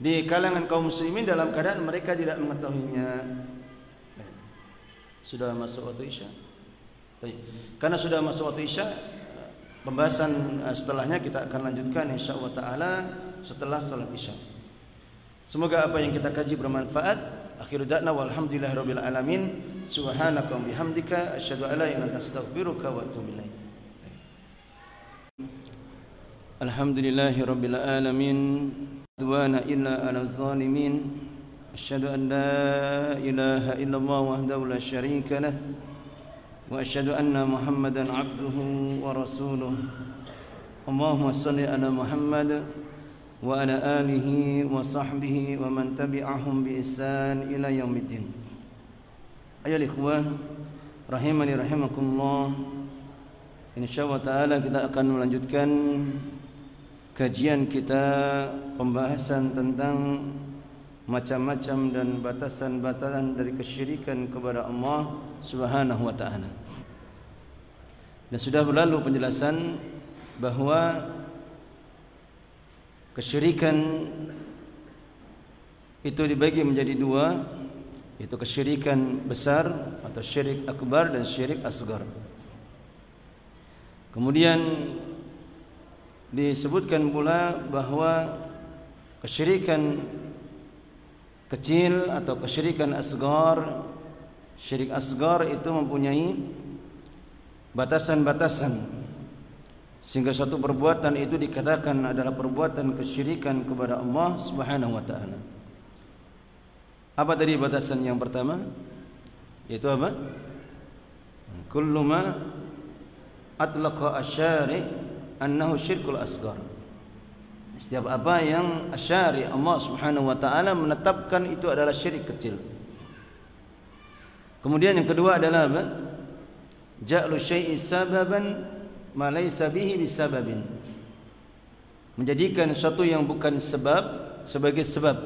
di kalangan kaum muslimin dalam keadaan mereka tidak mengetahuinya. Sudah masuk waktu Isya. Baik. Karena sudah masuk waktu Isya, pembahasan eh, setelahnya kita akan lanjutkan insyaallah taala setelah salat Isya. Semoga apa yang kita kaji bermanfaat akhir da'na walhamdulillah rabbil alamin. Subhanaka wa bihamdika asyhadu an la ilaha illa astaghfiruka wa atubu ilaik. Alhamdulillah rabbil alamin. Duana illa ala zalimin. Asyhadu an la ilaha illallah wahdahu la syarika lah. Wa asyhadu anna muhammadan abduhu wa rasuluh. Allahumma salli ala muhammad. وعلى آله وصحبه ومن تبعهم بإحسان إلى يوم الدين أيها الإخوة rahimani rahimakumullah insyaallah taala kita akan melanjutkan kajian kita pembahasan tentang macam-macam dan batasan-batasan dari kesyirikan kepada Allah Subhanahu wa taala. Dan sudah berlalu penjelasan bahawa kesyirikan itu dibagi menjadi dua yaitu kesyirikan besar atau syirik akbar dan syirik asgar. Kemudian disebutkan pula bahawa kesyirikan kecil atau kesyirikan asgar syirik asgar itu mempunyai batasan-batasan sehingga satu perbuatan itu dikatakan adalah perbuatan kesyirikan kepada Allah Subhanahu wa taala. Apa tadi batasan yang pertama? Yaitu apa? Kullu ma atlaqa asyari annahu syirkul asgar. Setiap apa yang asyari Allah Subhanahu wa taala menetapkan itu adalah syirik kecil. Kemudian yang kedua adalah apa? Ja'lu syai'i sababan ma laysa bihi bisababin. Menjadikan sesuatu yang bukan sebab sebagai sebab.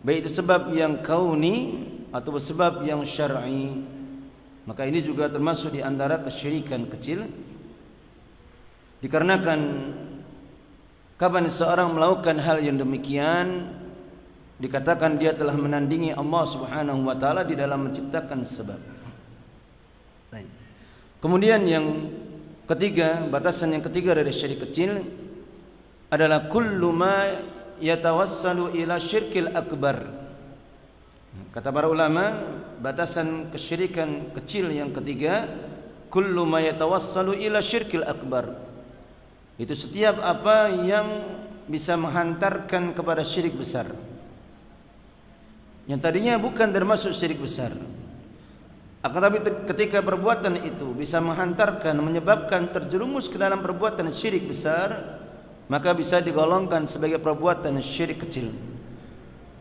Baik itu sebab yang kauni atau sebab yang syar'i. Maka ini juga termasuk di antara kesyirikan kecil. Dikarenakan Kapan seorang melakukan hal yang demikian dikatakan dia telah menandingi Allah Subhanahu wa taala di dalam menciptakan sebab. Kemudian yang ketiga, batasan yang ketiga dari syirik kecil adalah kullu ma yatawassalu ila syirkil akbar. Kata para ulama, batasan kesyirikan kecil yang ketiga, kullu ma yatawassalu ila syirkil akbar. Itu setiap apa yang bisa menghantarkan kepada syirik besar. Yang tadinya bukan termasuk syirik besar. Akan ketika perbuatan itu bisa menghantarkan, menyebabkan terjerumus ke dalam perbuatan syirik besar, maka bisa digolongkan sebagai perbuatan syirik kecil.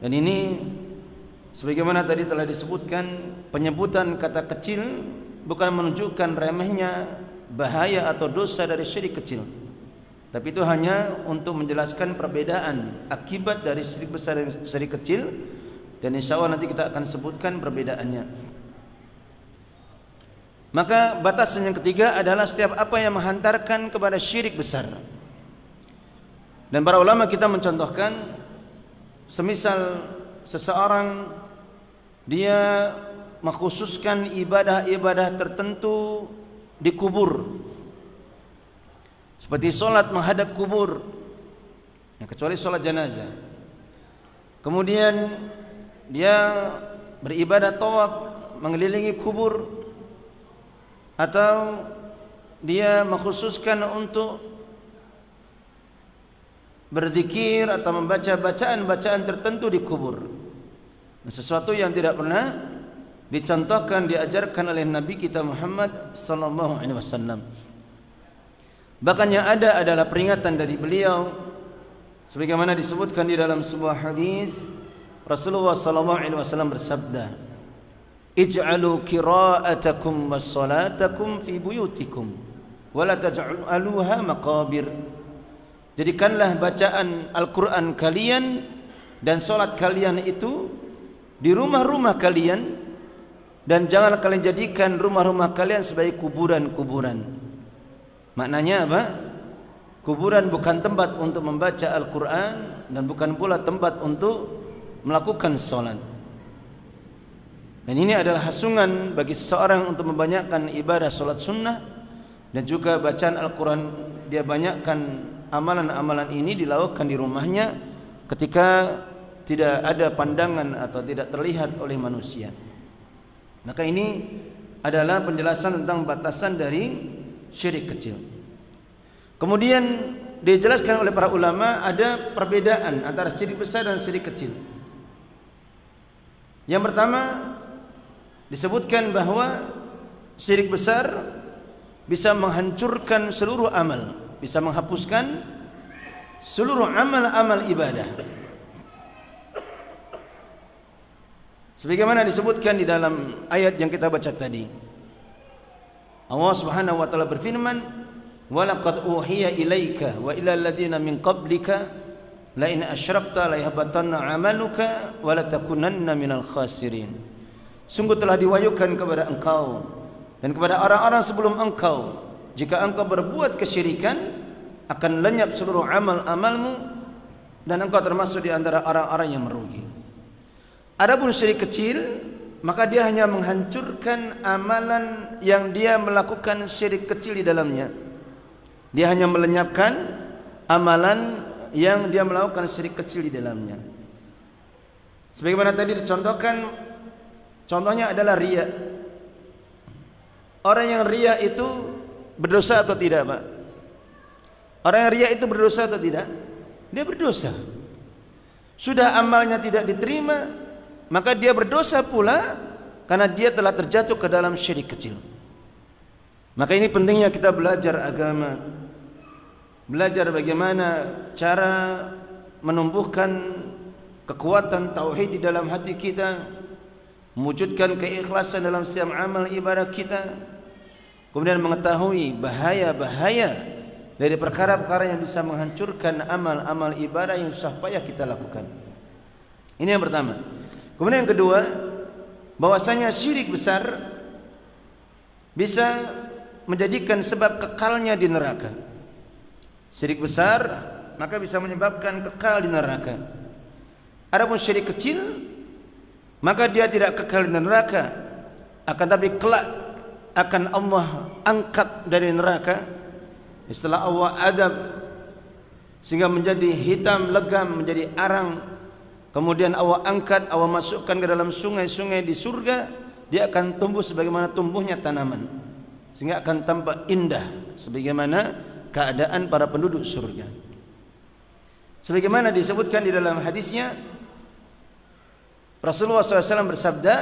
Dan ini sebagaimana tadi telah disebutkan penyebutan kata kecil bukan menunjukkan remehnya bahaya atau dosa dari syirik kecil. Tapi itu hanya untuk menjelaskan perbedaan akibat dari syirik besar dan syirik kecil dan insya Allah nanti kita akan sebutkan perbedaannya. Maka batasan yang ketiga adalah setiap apa yang menghantarkan kepada syirik besar. Dan para ulama kita mencontohkan semisal seseorang dia mengkhususkan ibadah-ibadah tertentu di kubur. Seperti solat menghadap kubur. Ya, kecuali solat jenazah. Kemudian dia beribadah tawaf mengelilingi kubur atau dia mengkhususkan untuk berzikir atau membaca bacaan-bacaan tertentu di kubur. Sesuatu yang tidak pernah dicontohkan diajarkan oleh Nabi kita Muhammad sallallahu alaihi wasallam. Bahkan yang ada adalah peringatan dari beliau sebagaimana disebutkan di dalam sebuah hadis Rasulullah sallallahu alaihi wasallam bersabda Ij'alu qira'atakum was salatakum fi buyutikum wa la taj'aluha maqabir Jadikanlah bacaan Al-Quran kalian dan solat kalian itu di rumah-rumah kalian dan jangan kalian jadikan rumah-rumah kalian sebagai kuburan-kuburan. Maknanya apa? Kuburan bukan tempat untuk membaca Al-Quran dan bukan pula tempat untuk melakukan solat. Dan ini adalah hasungan bagi seseorang untuk membanyakkan ibadah solat sunnah dan juga bacaan Al-Quran dia banyakkan amalan-amalan ini dilakukan di rumahnya ketika tidak ada pandangan atau tidak terlihat oleh manusia. Maka ini adalah penjelasan tentang batasan dari syirik kecil. Kemudian dijelaskan oleh para ulama ada perbedaan antara syirik besar dan syirik kecil. Yang pertama disebutkan bahawa syirik besar bisa menghancurkan seluruh amal bisa menghapuskan seluruh amal-amal ibadah. Sebagaimana disebutkan di dalam ayat yang kita baca tadi. Allah Subhanahu wa taala berfirman, "Wa laqad uhiya ilaika wa ila alladziina min qablika la in asyrakta la yahbatanna 'amaluka wa la takunanna minal khasirin." Sungguh telah diwahyukan kepada engkau dan kepada orang-orang sebelum engkau jika engkau berbuat kesyirikan akan lenyap seluruh amal-amalmu dan engkau termasuk di antara orang-orang yang merugi. Adapun syirik kecil maka dia hanya menghancurkan amalan yang dia melakukan syirik kecil di dalamnya. Dia hanya melenyapkan amalan yang dia melakukan syirik kecil di dalamnya. Sebagaimana tadi dicontohkan contohnya adalah riya. Orang yang riya itu berdosa atau tidak Pak? Orang yang riak itu berdosa atau tidak? Dia berdosa. Sudah amalnya tidak diterima, maka dia berdosa pula karena dia telah terjatuh ke dalam syirik kecil. Maka ini pentingnya kita belajar agama. Belajar bagaimana cara menumbuhkan kekuatan tauhid di dalam hati kita, mewujudkan keikhlasan dalam setiap amal ibadah kita, kemudian mengetahui bahaya-bahaya dari perkara-perkara yang bisa menghancurkan amal-amal ibadah yang susah payah kita lakukan. Ini yang pertama. Kemudian yang kedua, bahwasanya syirik besar bisa menjadikan sebab kekalnya di neraka. Syirik besar maka bisa menyebabkan kekal di neraka. Adapun syirik kecil maka dia tidak kekal di neraka. Akan tapi kelak akan Allah angkat dari neraka. Setelah Allah adab sehingga menjadi hitam legam menjadi arang. Kemudian awak angkat awak masukkan ke dalam sungai-sungai di surga. Dia akan tumbuh sebagaimana tumbuhnya tanaman. Sehingga akan tampak indah sebagaimana keadaan para penduduk surga. Sebagaimana disebutkan di dalam hadisnya Rasulullah SAW bersabda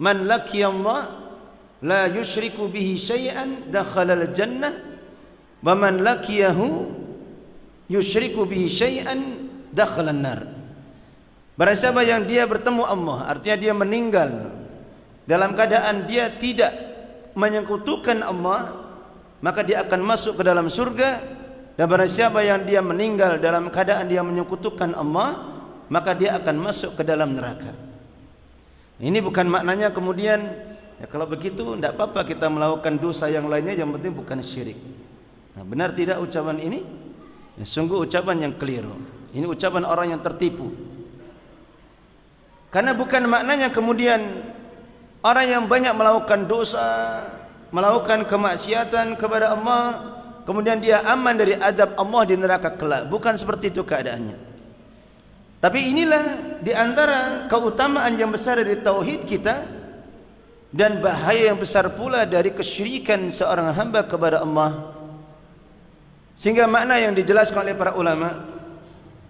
man Allah la yushriku bihi syai'an dakhala al-jannah wa man laqiyahu yushriku bihi syai'an dakhala an-nar Barang siapa yang dia bertemu Allah artinya dia meninggal dalam keadaan dia tidak menyekutukan Allah maka dia akan masuk ke dalam surga. Dan barang siapa yang dia meninggal dalam keadaan dia menyekutukan Allah maka dia akan masuk ke dalam neraka ini bukan maknanya kemudian ya kalau begitu tidak apa-apa kita melakukan dosa yang lainnya yang penting bukan syirik nah, benar tidak ucapan ini Ya, sungguh ucapan yang keliru. Ini ucapan orang yang tertipu. Karena bukan maknanya kemudian orang yang banyak melakukan dosa, melakukan kemaksiatan kepada Allah, kemudian dia aman dari adab Allah di neraka kelak. Bukan seperti itu keadaannya. Tapi inilah di antara keutamaan yang besar dari tauhid kita dan bahaya yang besar pula dari kesyirikan seorang hamba kepada Allah Sehingga makna yang dijelaskan oleh para ulama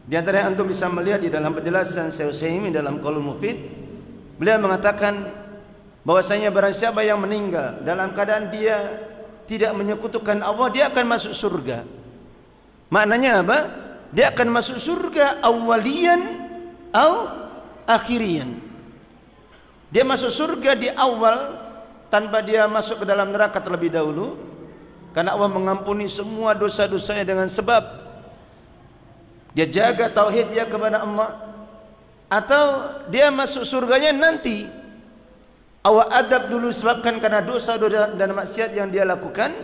di antara yang antum bisa melihat di dalam penjelasan Syekh Utsaimin dalam Qaulul Mufid, beliau mengatakan bahwasanya barang siapa yang meninggal dalam keadaan dia tidak menyekutukan Allah, dia akan masuk surga. Maknanya apa? Dia akan masuk surga awalian atau akhirian. Dia masuk surga di awal tanpa dia masuk ke dalam neraka terlebih dahulu. Karena Allah mengampuni semua dosa-dosanya dengan sebab dia jaga tauhid dia kepada Allah atau dia masuk surganya nanti awak adab dulu sebabkan karena dosa dan maksiat yang dia lakukan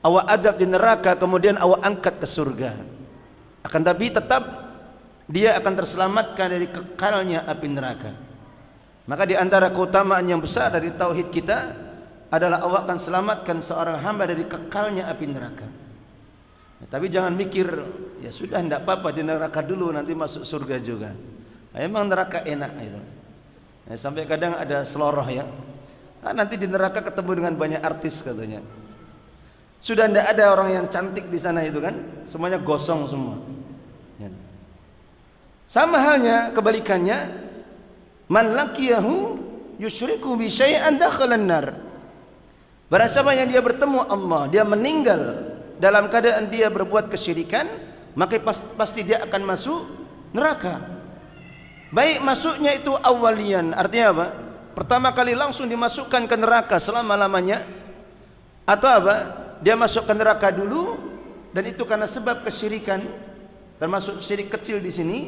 awak adab di neraka kemudian awak angkat ke surga akan tapi tetap dia akan terselamatkan dari kekalnya api neraka maka di antara keutamaan yang besar dari tauhid kita adalah awak akan selamatkan seorang hamba dari kekalnya api neraka. Ya, tapi jangan mikir, ya sudah tidak apa-apa di neraka dulu nanti masuk surga juga. Nah, emang neraka enak itu. Ya, sampai kadang ada seloroh ya. Nah, nanti di neraka ketemu dengan banyak artis katanya. Sudah tidak ada orang yang cantik di sana itu kan? Semuanya gosong semua. Ya. Sama halnya kebalikannya, man laqiyahu yusyriku bi syai'an dakhalan nar. Barang siapa yang dia bertemu Allah, dia meninggal dalam keadaan dia berbuat kesyirikan, maka pasti dia akan masuk neraka. Baik masuknya itu awalian, artinya apa? Pertama kali langsung dimasukkan ke neraka selama-lamanya atau apa? Dia masuk ke neraka dulu dan itu karena sebab kesyirikan termasuk syirik kecil di sini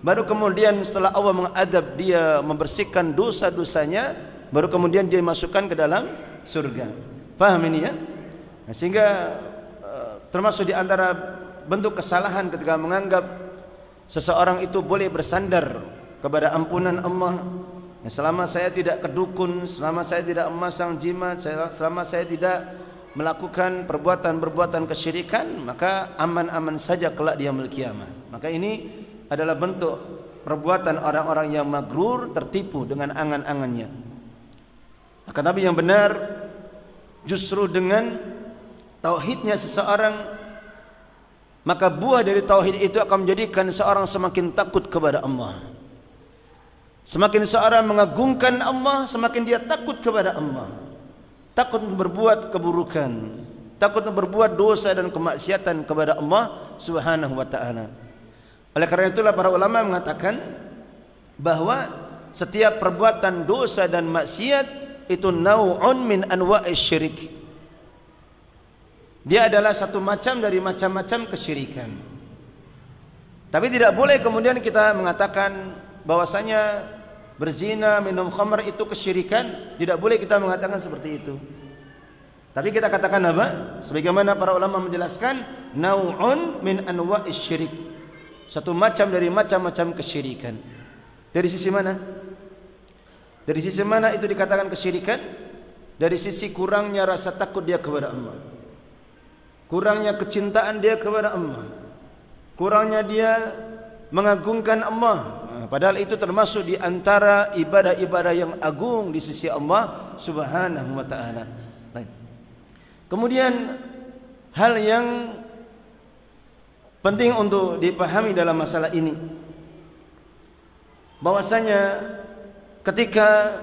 baru kemudian setelah Allah mengadab dia membersihkan dosa-dosanya baru kemudian dia masukkan ke dalam surga. Faham ini ya? Nah, sehingga uh, termasuk di antara bentuk kesalahan ketika menganggap seseorang itu boleh bersandar kepada ampunan Allah. Selama saya tidak kedukun, selama saya tidak memasang jimat, selama saya tidak melakukan perbuatan-perbuatan kesyirikan, maka aman-aman saja kelak dia yaumul kiamah. Maka ini adalah bentuk perbuatan orang-orang yang magrur tertipu dengan angan-angannya. Akan tapi yang benar justru dengan tauhidnya seseorang maka buah dari tauhid itu akan menjadikan seorang semakin takut kepada Allah. Semakin seorang mengagungkan Allah, semakin dia takut kepada Allah. Takut berbuat keburukan, takut berbuat dosa dan kemaksiatan kepada Allah Subhanahu wa taala. Oleh karena itulah para ulama mengatakan bahawa setiap perbuatan dosa dan maksiat itu nau'un min anwa'is syirik. Dia adalah satu macam dari macam-macam kesyirikan. Tapi tidak boleh kemudian kita mengatakan bahwasanya berzina, minum khamr itu kesyirikan, tidak boleh kita mengatakan seperti itu. Tapi kita katakan apa? Sebagaimana para ulama menjelaskan, nau'un min anwa'is syirik. Satu macam dari macam-macam kesyirikan. Dari sisi mana? Dari sisi mana itu dikatakan kesyirikan? Dari sisi kurangnya rasa takut dia kepada Allah. Kurangnya kecintaan dia kepada Allah. kurangnya dia mengagungkan Allah padahal itu termasuk di antara ibadah-ibadah yang agung di sisi Allah Subhanahu wa taala. Kemudian hal yang penting untuk dipahami dalam masalah ini. Bahwasanya ketika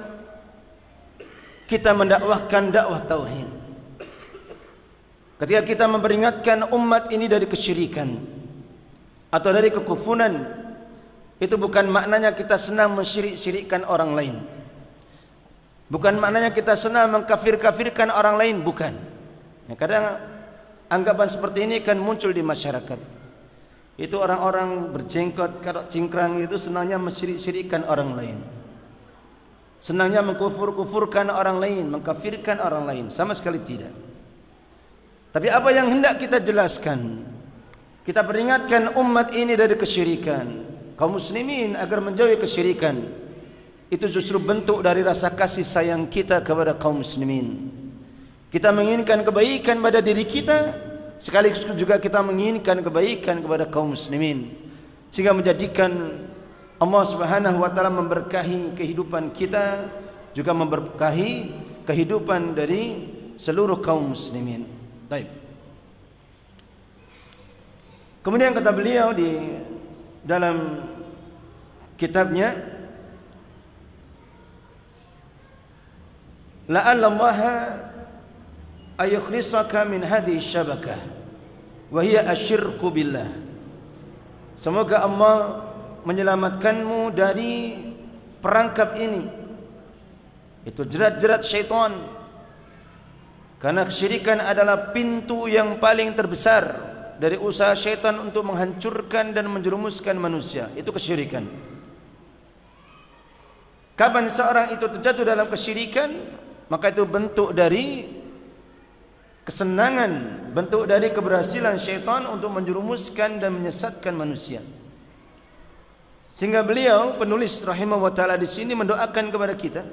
kita mendakwahkan dakwah tauhid ketika kita memperingatkan umat ini dari kesyirikan atau dari kekufuran itu bukan maknanya kita senang mensyirik-syirikkan orang lain. Bukan maknanya kita senang mengkafir-kafirkan orang lain bukan. Ya, kadang anggapan seperti ini kan muncul di masyarakat. Itu orang-orang berjenggot kalau cingkrang itu senangnya mensyirik-syirikkan orang lain. Senangnya mengkufur-kufurkan orang lain, mengkafirkan orang lain, sama sekali tidak. Tapi apa yang hendak kita jelaskan? Kita peringatkan umat ini dari kesyirikan, kaum muslimin agar menjauhi kesyirikan. Itu justru bentuk dari rasa kasih sayang kita kepada kaum muslimin. Kita menginginkan kebaikan pada diri kita, sekaligus juga kita menginginkan kebaikan kepada kaum muslimin. Sehingga menjadikan Allah Subhanahu wa taala memberkahi kehidupan kita juga memberkahi kehidupan dari seluruh kaum muslimin. Baik. Kemudian kata beliau di dalam kitabnya. La'alla Allah ayukhlisaka min hadhihi syabakah wa hiya asyirku billah. Semoga Allah menyelamatkanmu dari perangkap ini. Itu jerat-jerat syaitan. Karena kesyirikan adalah pintu yang paling terbesar dari usaha syaitan untuk menghancurkan dan menjerumuskan manusia. Itu kesyirikan kapan seorang itu terjatuh dalam kesyirikan maka itu bentuk dari kesenangan bentuk dari keberhasilan syaitan untuk menjerumuskan dan menyesatkan manusia. Sehingga beliau penulis rahimah wa taala di sini mendoakan kepada kita.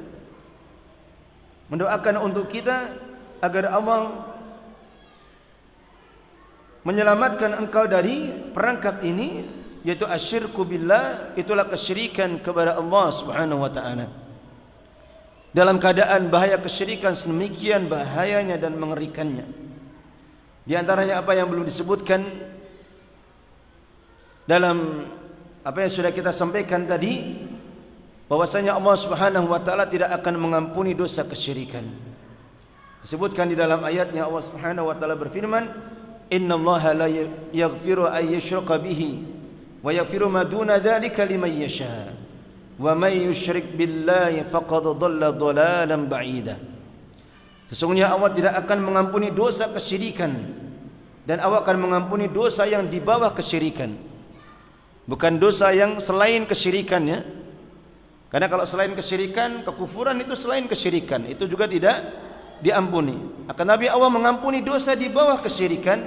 Mendoakan untuk kita agar Allah menyelamatkan engkau dari perangkap ini yaitu asyirku billah itulah kesyirikan kepada Allah Subhanahu wa taala. Dalam keadaan bahaya kesyirikan sedemikian bahayanya dan mengerikannya. Di antaranya apa yang belum disebutkan dalam apa yang sudah kita sampaikan tadi bahwasanya Allah Subhanahu wa taala tidak akan mengampuni dosa kesyirikan. Disebutkan di dalam ayatnya Allah Subhanahu wa taala berfirman, "Inna Allah la yaghfiru an yushraka bihi ma duna dzalika liman yasha." Wa may yushrik billahi faqad dhalla dhalalan ba'ida. Sesungguhnya Allah tidak akan mengampuni dosa kesyirikan dan Allah akan mengampuni dosa yang di bawah kesyirikan bukan dosa yang selain kesyirikannya karena kalau selain kesyirikan kekufuran itu selain kesyirikan itu juga tidak diampuni akan Nabi Allah mengampuni dosa di bawah kesyirikan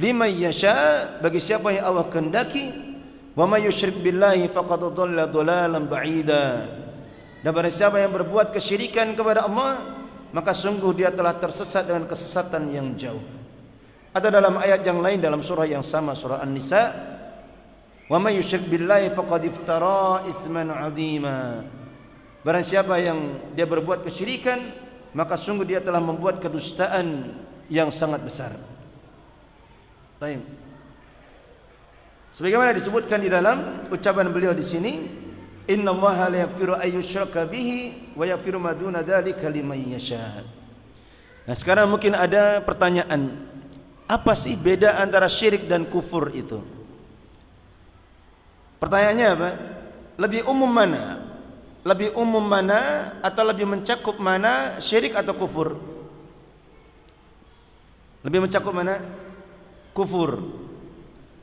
lima yasha bagi siapa yang Allah kehendaki wa may yusyrik billahi faqad dhalla dhalalan ba'ida dan barang siapa yang berbuat kesyirikan kepada Allah maka sungguh dia telah tersesat dengan kesesatan yang jauh ada dalam ayat yang lain dalam surah yang sama surah An-Nisa Wa may yusyrik billahi faqad iftara isman 'azima. Barang siapa yang dia berbuat kesyirikan, maka sungguh dia telah membuat kedustaan yang sangat besar. Baik. Sebagaimana disebutkan di dalam ucapan beliau di sini, Inna la yaghfiru ay yushraka bihi wa yaghfiru ma duna dzalika liman yasha. Nah, sekarang mungkin ada pertanyaan, apa sih beda antara syirik dan kufur itu? Pertanyaannya apa? Lebih umum mana? Lebih umum mana atau lebih mencakup mana syirik atau kufur? Lebih mencakup mana? Kufur.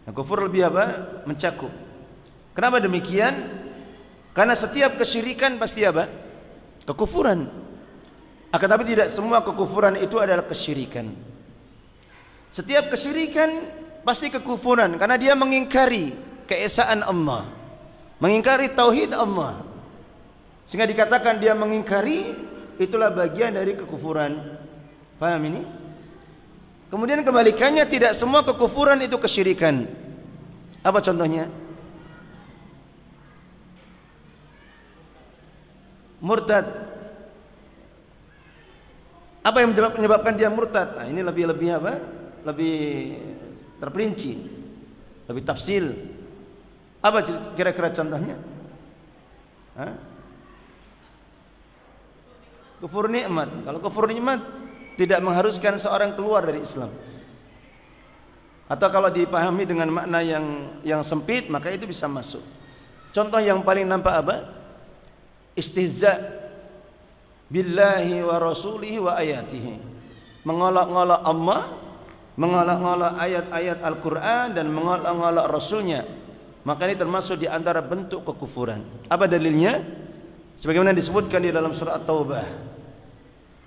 Nah, kufur lebih apa? Mencakup. Kenapa demikian? Karena setiap kesyirikan pasti apa? Kekufuran. Akan tapi tidak semua kekufuran itu adalah kesyirikan. Setiap kesyirikan pasti kekufuran karena dia mengingkari keesaan Allah mengingkari tauhid Allah sehingga dikatakan dia mengingkari itulah bagian dari kekufuran paham ini kemudian kebalikannya tidak semua kekufuran itu kesyirikan Apa contohnya? Murtad. Apa yang menyebabkan dia murtad? Nah, ini lebih lebih apa? Lebih terperinci, lebih tafsil. Apa kira-kira contohnya? Hah? Kufur nikmat. Kalau kufur nikmat tidak mengharuskan seorang keluar dari Islam. Atau kalau dipahami dengan makna yang yang sempit maka itu bisa masuk. Contoh yang paling nampak apa? Istihza billahi wa rasulihi wa ayatihi. Mengolok-olok Allah, mengolok-olok ayat-ayat Al-Qur'an dan mengolok-olok rasulnya. Maka ini termasuk di antara bentuk kekufuran. Apa dalilnya? Sebagaimana disebutkan di dalam surah At-Taubah.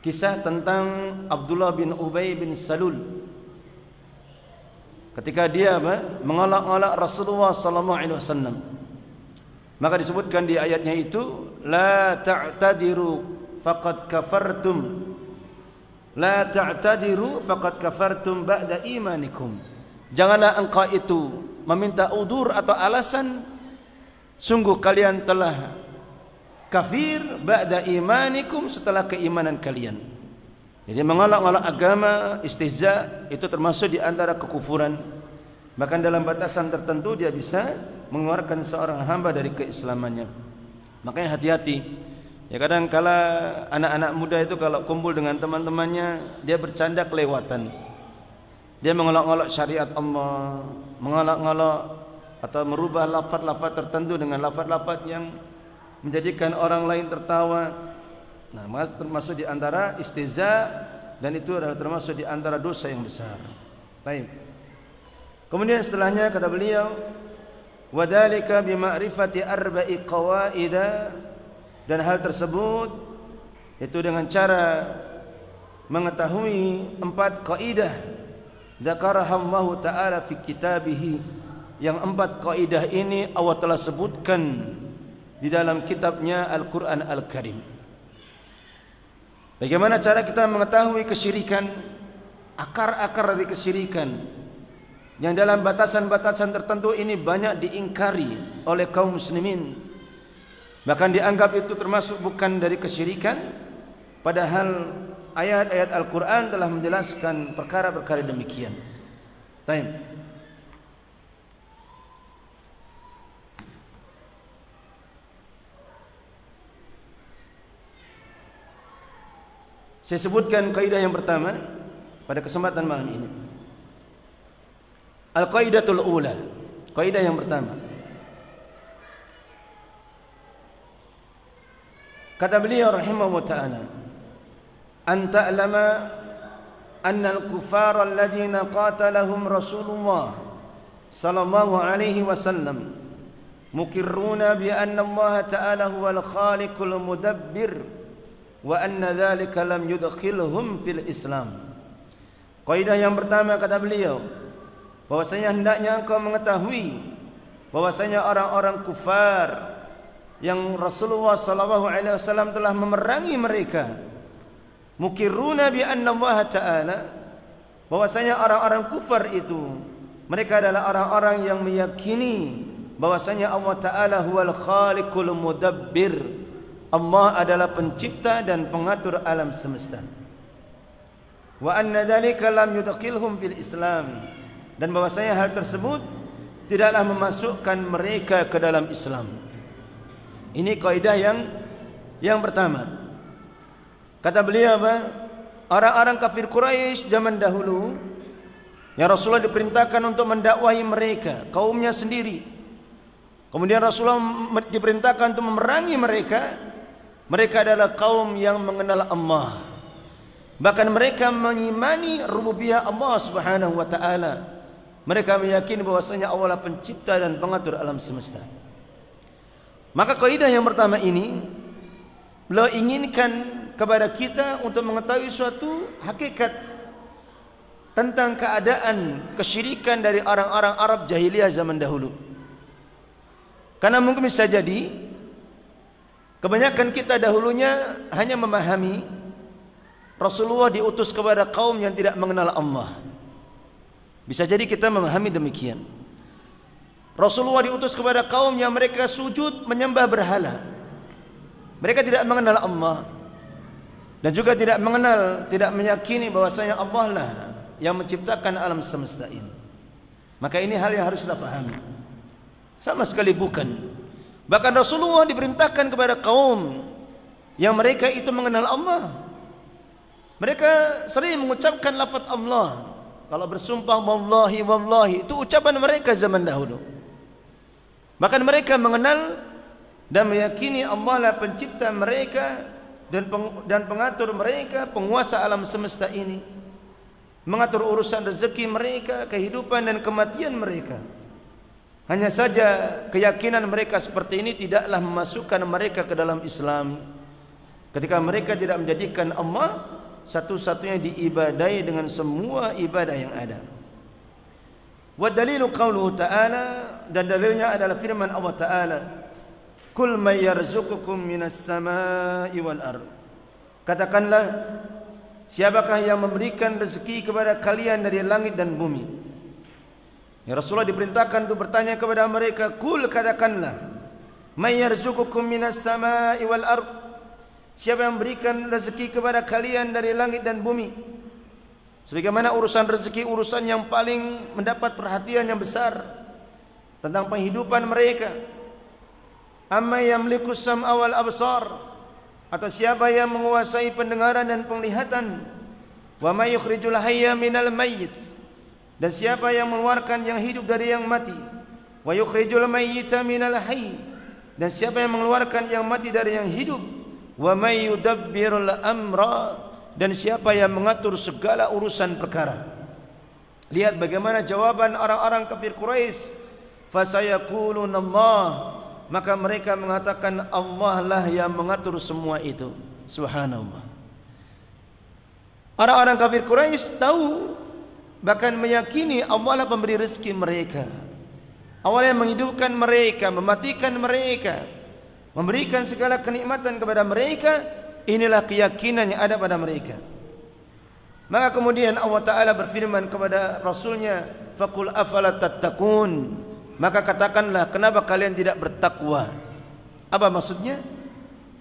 Kisah tentang Abdullah bin Ubay bin Salul. Ketika dia apa mengolok-olok Rasulullah sallallahu alaihi wasallam. Maka disebutkan di ayatnya itu la ta'tadiru faqad kafartum. La ta'tadiru faqad kafartum ba'da imanikum. Janganlah engkau itu meminta udur atau alasan sungguh kalian telah kafir ba'da imanikum setelah keimanan kalian jadi mengolok-olok agama, istihza itu termasuk di antara kekufuran. Bahkan dalam batasan tertentu dia bisa mengeluarkan seorang hamba dari keislamannya. Makanya hati-hati. Ya kadang kala anak-anak muda itu kalau kumpul dengan teman-temannya dia bercanda kelewatan. Dia mengolok-olok syariat Allah, mengolok-olok atau merubah lafaz-lafaz tertentu dengan lafaz-lafaz yang menjadikan orang lain tertawa. Nah, termasuk di antara istiza dan itu adalah termasuk di antara dosa yang besar. Baik. Kemudian setelahnya kata beliau, "Wadalika bima'rifati arba'i qawaida" dan hal tersebut itu dengan cara mengetahui empat kaidah dzakaraha Allah taala fi kitabih yang empat kaidah ini Allah telah sebutkan di dalam kitabnya Al-Qur'an Al-Karim. Bagaimana cara kita mengetahui kesyirikan akar-akar dari kesyirikan yang dalam batasan-batasan tertentu ini banyak diingkari oleh kaum muslimin bahkan dianggap itu termasuk bukan dari kesyirikan padahal ayat-ayat Al-Qur'an telah menjelaskan perkara-perkara demikian. Baik. Saya sebutkan kaidah yang pertama pada kesempatan malam ini. Al-qaidatul ula. Kaidah yang pertama. Kata beliau rahimahullah taala, "An ta'lama anna al-kuffar alladhina qatalahum Rasulullah sallallahu alaihi wasallam mukirruna bi anna Allah ta'ala huwal khaliqul mudabbir." Wa anna dhalika lam yudkhilhum fil Islam. Kaidah yang pertama kata beliau bahwasanya hendaknya engkau mengetahui bahwasanya orang-orang kufar yang Rasulullah sallallahu alaihi wasallam telah memerangi mereka mukiruna bi anna Allah taala bahwasanya orang-orang kufar itu mereka adalah orang-orang yang meyakini bahwasanya Allah taala huwal khaliqul mudabbir Allah adalah pencipta dan pengatur alam semesta. Wa anna dzalika lam yudkhilhum fil Islam dan bahwasanya hal tersebut tidaklah memasukkan mereka ke dalam Islam. Ini kaidah yang yang pertama. Kata beliau apa? Orang-orang kafir Quraisy zaman dahulu yang Rasulullah diperintahkan untuk mendakwahi mereka, kaumnya sendiri. Kemudian Rasulullah diperintahkan untuk memerangi mereka mereka adalah kaum yang mengenal Allah. Bahkan mereka mengimani rububiyah Allah Subhanahu wa taala. Mereka meyakini bahwasanya Allah lah pencipta dan pengatur alam semesta. Maka kaidah yang pertama ini beliau inginkan kepada kita untuk mengetahui suatu hakikat tentang keadaan kesyirikan dari orang-orang Arab jahiliyah zaman dahulu. Karena mungkin bisa jadi Kebanyakan kita dahulunya hanya memahami Rasulullah diutus kepada kaum yang tidak mengenal Allah. Bisa jadi kita memahami demikian. Rasulullah diutus kepada kaum yang mereka sujud menyembah berhala. Mereka tidak mengenal Allah dan juga tidak mengenal, tidak meyakini bahwasanya Allah lah yang menciptakan alam semesta ini. Maka ini hal yang harus kita pahami. Sama sekali bukan. Bahkan Rasulullah diperintahkan kepada kaum yang mereka itu mengenal Allah. Mereka sering mengucapkan lafaz Allah. Kalau bersumpah wallahi wallahi itu ucapan mereka zaman dahulu. Bahkan mereka mengenal dan meyakini Allah lah pencipta mereka dan peng, dan pengatur mereka, penguasa alam semesta ini. Mengatur urusan rezeki mereka, kehidupan dan kematian mereka. Hanya saja keyakinan mereka seperti ini tidaklah memasukkan mereka ke dalam Islam. Ketika mereka tidak menjadikan Allah satu-satunya diibadai dengan semua ibadah yang ada. Wa dalilu qawluhu ta'ala dan dalilnya adalah firman Allah Ta'ala Kul may yarzuqukum minas samai wal ard. Katakanlah siapakah yang memberikan rezeki kepada kalian dari langit dan bumi? Ya Rasulullah diperintahkan untuk bertanya kepada mereka, kul katakanlah may yarzuqukum minas samai wal ard. Siapa yang memberikan rezeki kepada kalian dari langit dan bumi? Sebagaimana urusan rezeki urusan yang paling mendapat perhatian yang besar tentang penghidupan mereka amma yamliku sam'a wal absar atau siapa yang menguasai pendengaran dan penglihatan wa may yukhrijul hayya minal mayyit dan siapa yang mengeluarkan yang hidup dari yang mati wa yukhrijul mayyita minal hayy. Dan siapa yang mengeluarkan yang mati dari yang hidup wa may yudabbirul amra. Dan siapa yang mengatur segala urusan perkara. Lihat bagaimana jawaban orang-orang kafir Quraisy. Fa Allah maka mereka mengatakan Allah lah yang mengatur semua itu. Subhanallah. Orang-orang kafir Quraisy tahu bahkan meyakini Allah lah pemberi rezeki mereka. Allah yang menghidupkan mereka mematikan mereka memberikan segala kenikmatan kepada mereka inilah keyakinan yang ada pada mereka. Maka kemudian Allah Ta'ala berfirman kepada Rasulnya faqul afala tattaqun? Maka katakanlah kenapa kalian tidak bertakwa? Apa maksudnya?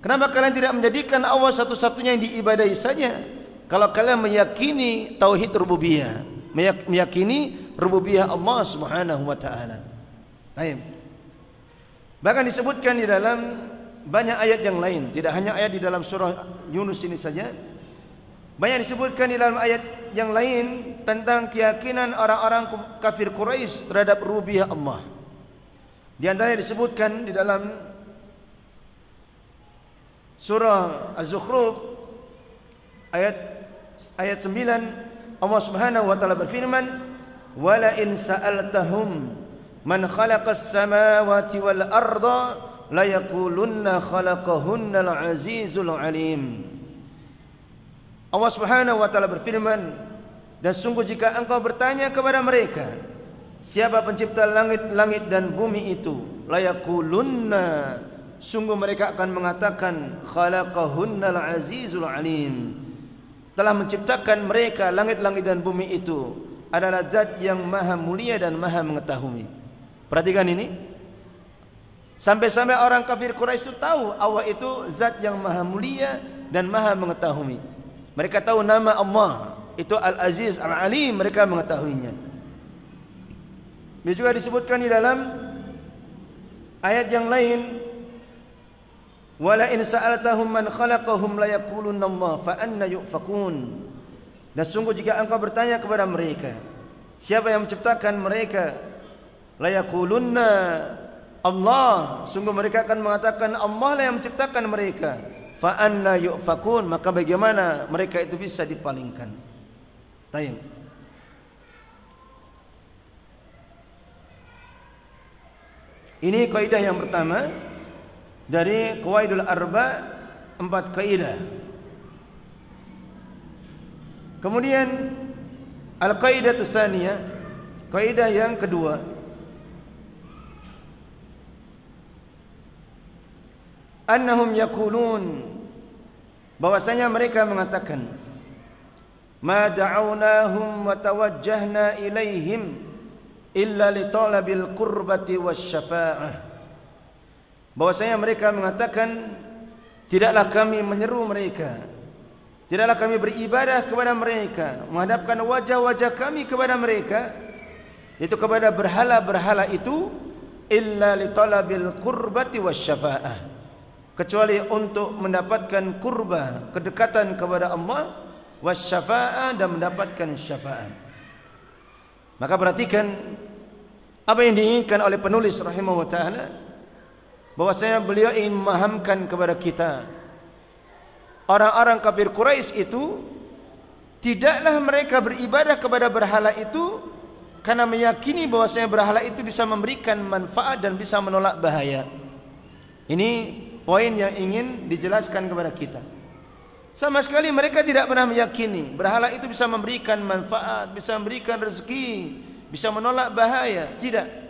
Kenapa kalian tidak menjadikan Allah satu-satunya yang diibadahi saja? Kalau kalian meyakini tauhid rububiyah meyakini rububiyah Allah Subhanahu wa taala. Baik bahkan disebutkan di dalam banyak ayat yang lain. Tidak hanya ayat di dalam surah Yunus ini saja. Banyak disebutkan di dalam ayat yang lain tentang keyakinan orang-orang kafir Quraisy terhadap rububiyah Allah. Di antara yang disebutkan di dalam surah Az-Zukhruf ayat ayat 9 Allah Subhanahu wa taala berfirman wala in sa'altahum man khalaqas samawati wal arda la yaqulunna khalaqahunna al-azizul alim Allah Subhanahu wa taala berfirman dan sungguh jika engkau bertanya kepada mereka Siapa pencipta langit-langit dan bumi itu? Layakulunna. Sungguh mereka akan mengatakan khalaqahunnal azizul alim. Telah menciptakan mereka langit-langit dan bumi itu adalah zat yang maha mulia dan maha mengetahui. Perhatikan ini. Sampai-sampai orang kafir Quraisy itu tahu Allah itu zat yang maha mulia dan maha mengetahui. Mereka tahu nama Allah itu Al-Aziz Al-Alim mereka mengetahuinya. Dia juga disebutkan di dalam ayat yang lain wala in sa'altahum man khalaqahum la yaqulunna Allah fa anna yufakun. Dan sungguh jika engkau bertanya kepada mereka siapa yang menciptakan mereka? La yaqulunna Allah. Sungguh mereka akan mengatakan Allah lah yang menciptakan mereka. Fa anna yufakun. Maka bagaimana mereka itu bisa dipalingkan? Tayyib. Ini kaidah yang pertama dari Qawaidul Arba empat kaidah. Kemudian al-qaidah tsaniyah, kaidah yang kedua. Annahum yaqulun bahwasanya mereka mengatakan ma da'awnahum wa tawajjahna ilaihim illa li talabil qurbati wasyafa'ah bahwasanya mereka mengatakan tidaklah kami menyeru mereka. Tidaklah kami beribadah kepada mereka menghadapkan wajah-wajah kami kepada mereka. Itu kepada berhala-berhala itu illa li talabil qurbati wasyafa'ah. Kecuali untuk mendapatkan kurba kedekatan kepada Allah wasyafa'ah dan mendapatkan syafaat. Maka perhatikan apa yang diinginkan oleh penulis rahimahullah taala bahwasanya beliau ingin memahamkan kepada kita orang-orang kafir Quraisy itu tidaklah mereka beribadah kepada berhala itu karena meyakini bahwasanya berhala itu bisa memberikan manfaat dan bisa menolak bahaya. Ini poin yang ingin dijelaskan kepada kita. Sama sekali mereka tidak pernah meyakini berhala itu bisa memberikan manfaat, bisa memberikan rezeki, bisa menolak bahaya. Tidak.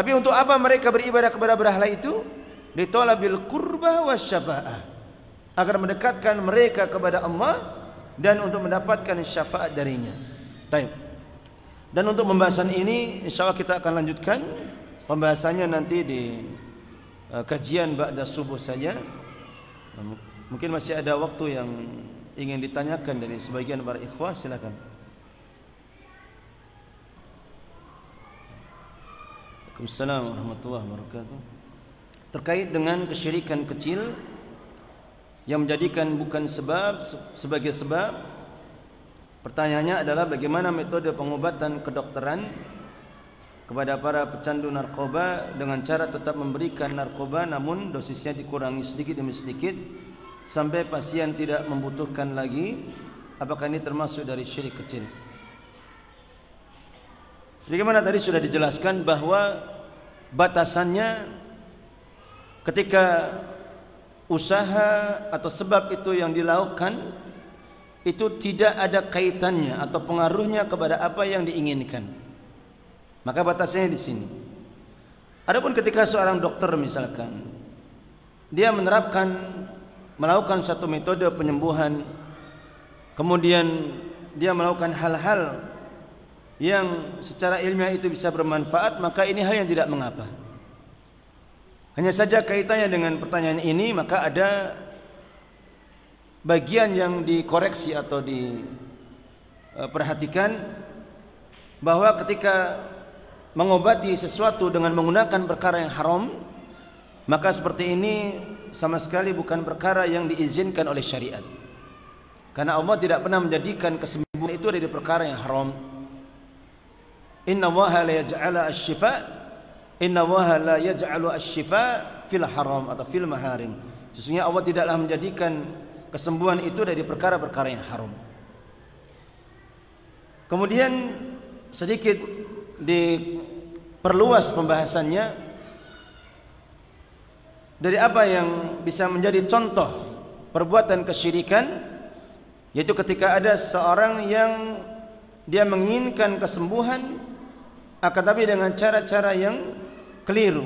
Tapi untuk apa mereka beribadah kepada berhala itu? Ditolabil kurba wa syafa'ah. Agar mendekatkan mereka kepada Allah dan untuk mendapatkan syafaat darinya. Baik. Dan untuk pembahasan ini insyaAllah kita akan lanjutkan pembahasannya nanti di uh, kajian ba'da subuh saja. Mungkin masih ada waktu yang ingin ditanyakan dari sebagian para ikhwah silakan. Waalaikumsalam warahmatullahi wabarakatuh. Terkait dengan kesyirikan kecil yang menjadikan bukan sebab sebagai sebab pertanyaannya adalah bagaimana metode pengobatan kedokteran kepada para pecandu narkoba dengan cara tetap memberikan narkoba namun dosisnya dikurangi sedikit demi sedikit sampai pasien tidak membutuhkan lagi apakah ini termasuk dari syirik kecil sebagaimana tadi sudah dijelaskan bahwa batasannya ketika usaha atau sebab itu yang dilakukan itu tidak ada kaitannya atau pengaruhnya kepada apa yang diinginkan. Maka batasnya di sini. Adapun ketika seorang dokter misalkan dia menerapkan melakukan satu metode penyembuhan kemudian dia melakukan hal-hal yang secara ilmiah itu bisa bermanfaat maka ini hal yang tidak mengapa hanya saja kaitannya dengan pertanyaan ini maka ada bagian yang dikoreksi atau diperhatikan bahwa ketika mengobati sesuatu dengan menggunakan perkara yang haram maka seperti ini sama sekali bukan perkara yang diizinkan oleh syariat. Karena Allah tidak pernah menjadikan kesembuhan itu dari perkara yang haram. Inna Allah la yaj'ala asy-syifa Inna Allah la yaj'alu asy-syifa fil haram atau fil maharim. Sesungguhnya Allah tidaklah menjadikan kesembuhan itu dari perkara-perkara yang haram. Kemudian sedikit diperluas pembahasannya dari apa yang bisa menjadi contoh perbuatan kesyirikan yaitu ketika ada seorang yang dia menginginkan kesembuhan akan tapi dengan cara-cara yang keliru.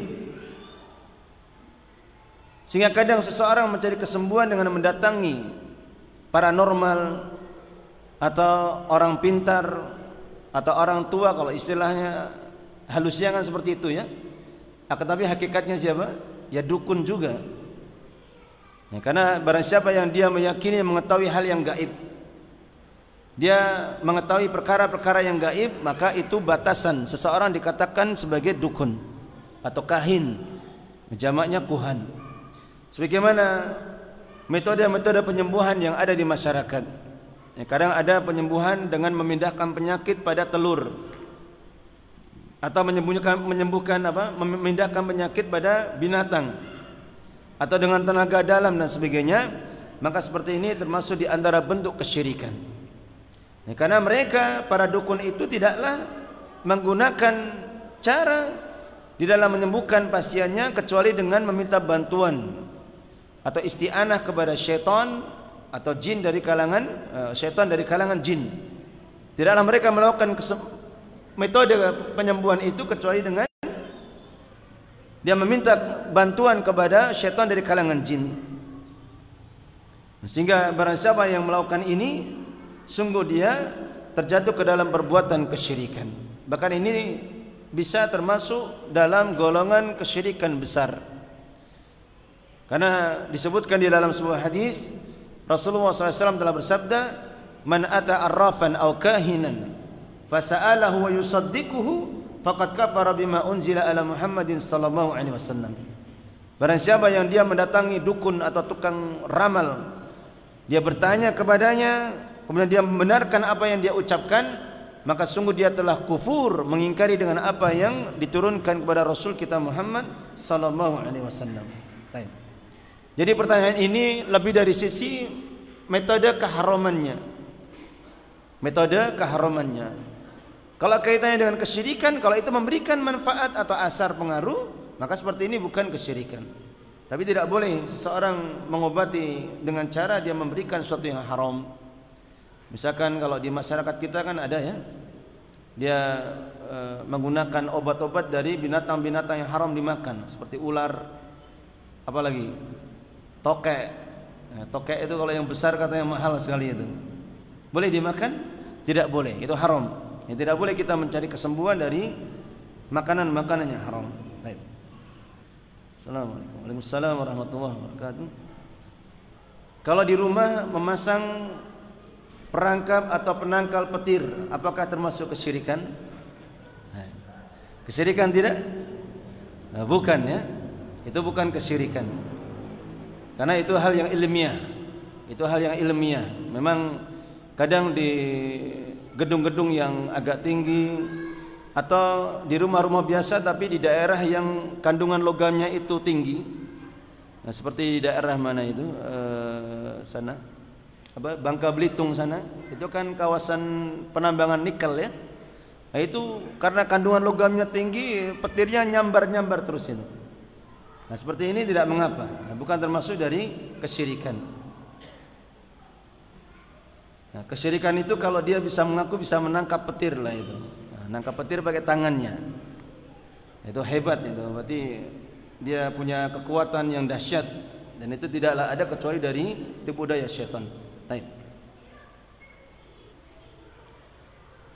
Sehingga kadang seseorang mencari kesembuhan dengan mendatangi paranormal atau orang pintar atau orang tua kalau istilahnya halusnya kan seperti itu ya. Akan tapi hakikatnya siapa? Ya dukun juga. Ya, karena barang siapa yang dia meyakini mengetahui hal yang gaib, dia mengetahui perkara-perkara yang gaib, maka itu batasan. Seseorang dikatakan sebagai dukun atau kahin, jamaknya kuhan. Sebagaimana metode-metode penyembuhan yang ada di masyarakat. Ya, kadang ada penyembuhan dengan memindahkan penyakit pada telur. Atau menyembuhkan menyembuhkan apa? Memindahkan penyakit pada binatang. Atau dengan tenaga dalam dan sebagainya maka seperti ini termasuk di antara bentuk kesyirikan ya, karena mereka para dukun itu tidaklah menggunakan cara di dalam menyembuhkan pasiennya kecuali dengan meminta bantuan atau isti'anah kepada syaitan atau jin dari kalangan uh, syaitan dari kalangan jin tidaklah mereka melakukan metode penyembuhan itu kecuali dengan dia meminta bantuan kepada syaitan dari kalangan jin. Sehingga barang siapa yang melakukan ini sungguh dia terjatuh ke dalam perbuatan kesyirikan. Bahkan ini bisa termasuk dalam golongan kesyirikan besar. Karena disebutkan di dalam sebuah hadis Rasulullah SAW telah bersabda, "Man ata arrafan aw kahinan fasa'alahu wa yusaddiquhu faqad kafara bima unzila ala Muhammadin sallallahu alaihi wasallam." Barang siapa yang dia mendatangi dukun atau tukang ramal, dia bertanya kepadanya, kemudian dia membenarkan apa yang dia ucapkan, maka sungguh dia telah kufur mengingkari dengan apa yang diturunkan kepada Rasul kita Muhammad sallallahu alaihi wasallam. Baik. Jadi pertanyaan ini lebih dari sisi metode keharamannya. Metode keharamannya. Kalau kaitannya dengan kesyirikan, kalau itu memberikan manfaat atau asar pengaruh, maka seperti ini bukan kesyirikan. Tapi tidak boleh seorang mengobati dengan cara dia memberikan sesuatu yang haram. Misalkan kalau di masyarakat kita kan ada ya, dia e, menggunakan obat-obat dari binatang-binatang yang haram dimakan, seperti ular, apalagi tokek. Nah, tokek itu kalau yang besar katanya mahal sekali itu. Boleh dimakan? Tidak boleh. Itu haram. Ya, tidak boleh kita mencari kesembuhan dari makanan-makanan yang haram. Baik. Assalamualaikum. Waalaikumsalam warahmatullahi wabarakatuh. Kalau di rumah memasang perangkap atau penangkal petir, apakah termasuk kesyirikan? Kesyirikan tidak? Nah, bukan ya. Itu bukan kesyirikan. Karena itu hal yang ilmiah. Itu hal yang ilmiah. Memang kadang di gedung-gedung yang agak tinggi atau di rumah-rumah biasa tapi di daerah yang kandungan logamnya itu tinggi. Nah, seperti di daerah mana itu? Uh, sana. Apa? Bangka Belitung sana. Itu kan kawasan penambangan nikel ya. Nah, itu karena kandungan logamnya tinggi, petirnya nyambar-nyambar terus itu. Nah seperti ini tidak mengapa, nah, bukan termasuk dari kesyirikan. Nah, kesyirikan itu kalau dia bisa mengaku bisa menangkap petir lah itu. Nah, nangkap petir pakai tangannya. Itu hebat itu. Berarti dia punya kekuatan yang dahsyat dan itu tidaklah ada kecuali dari tipu daya syaitan. Baik.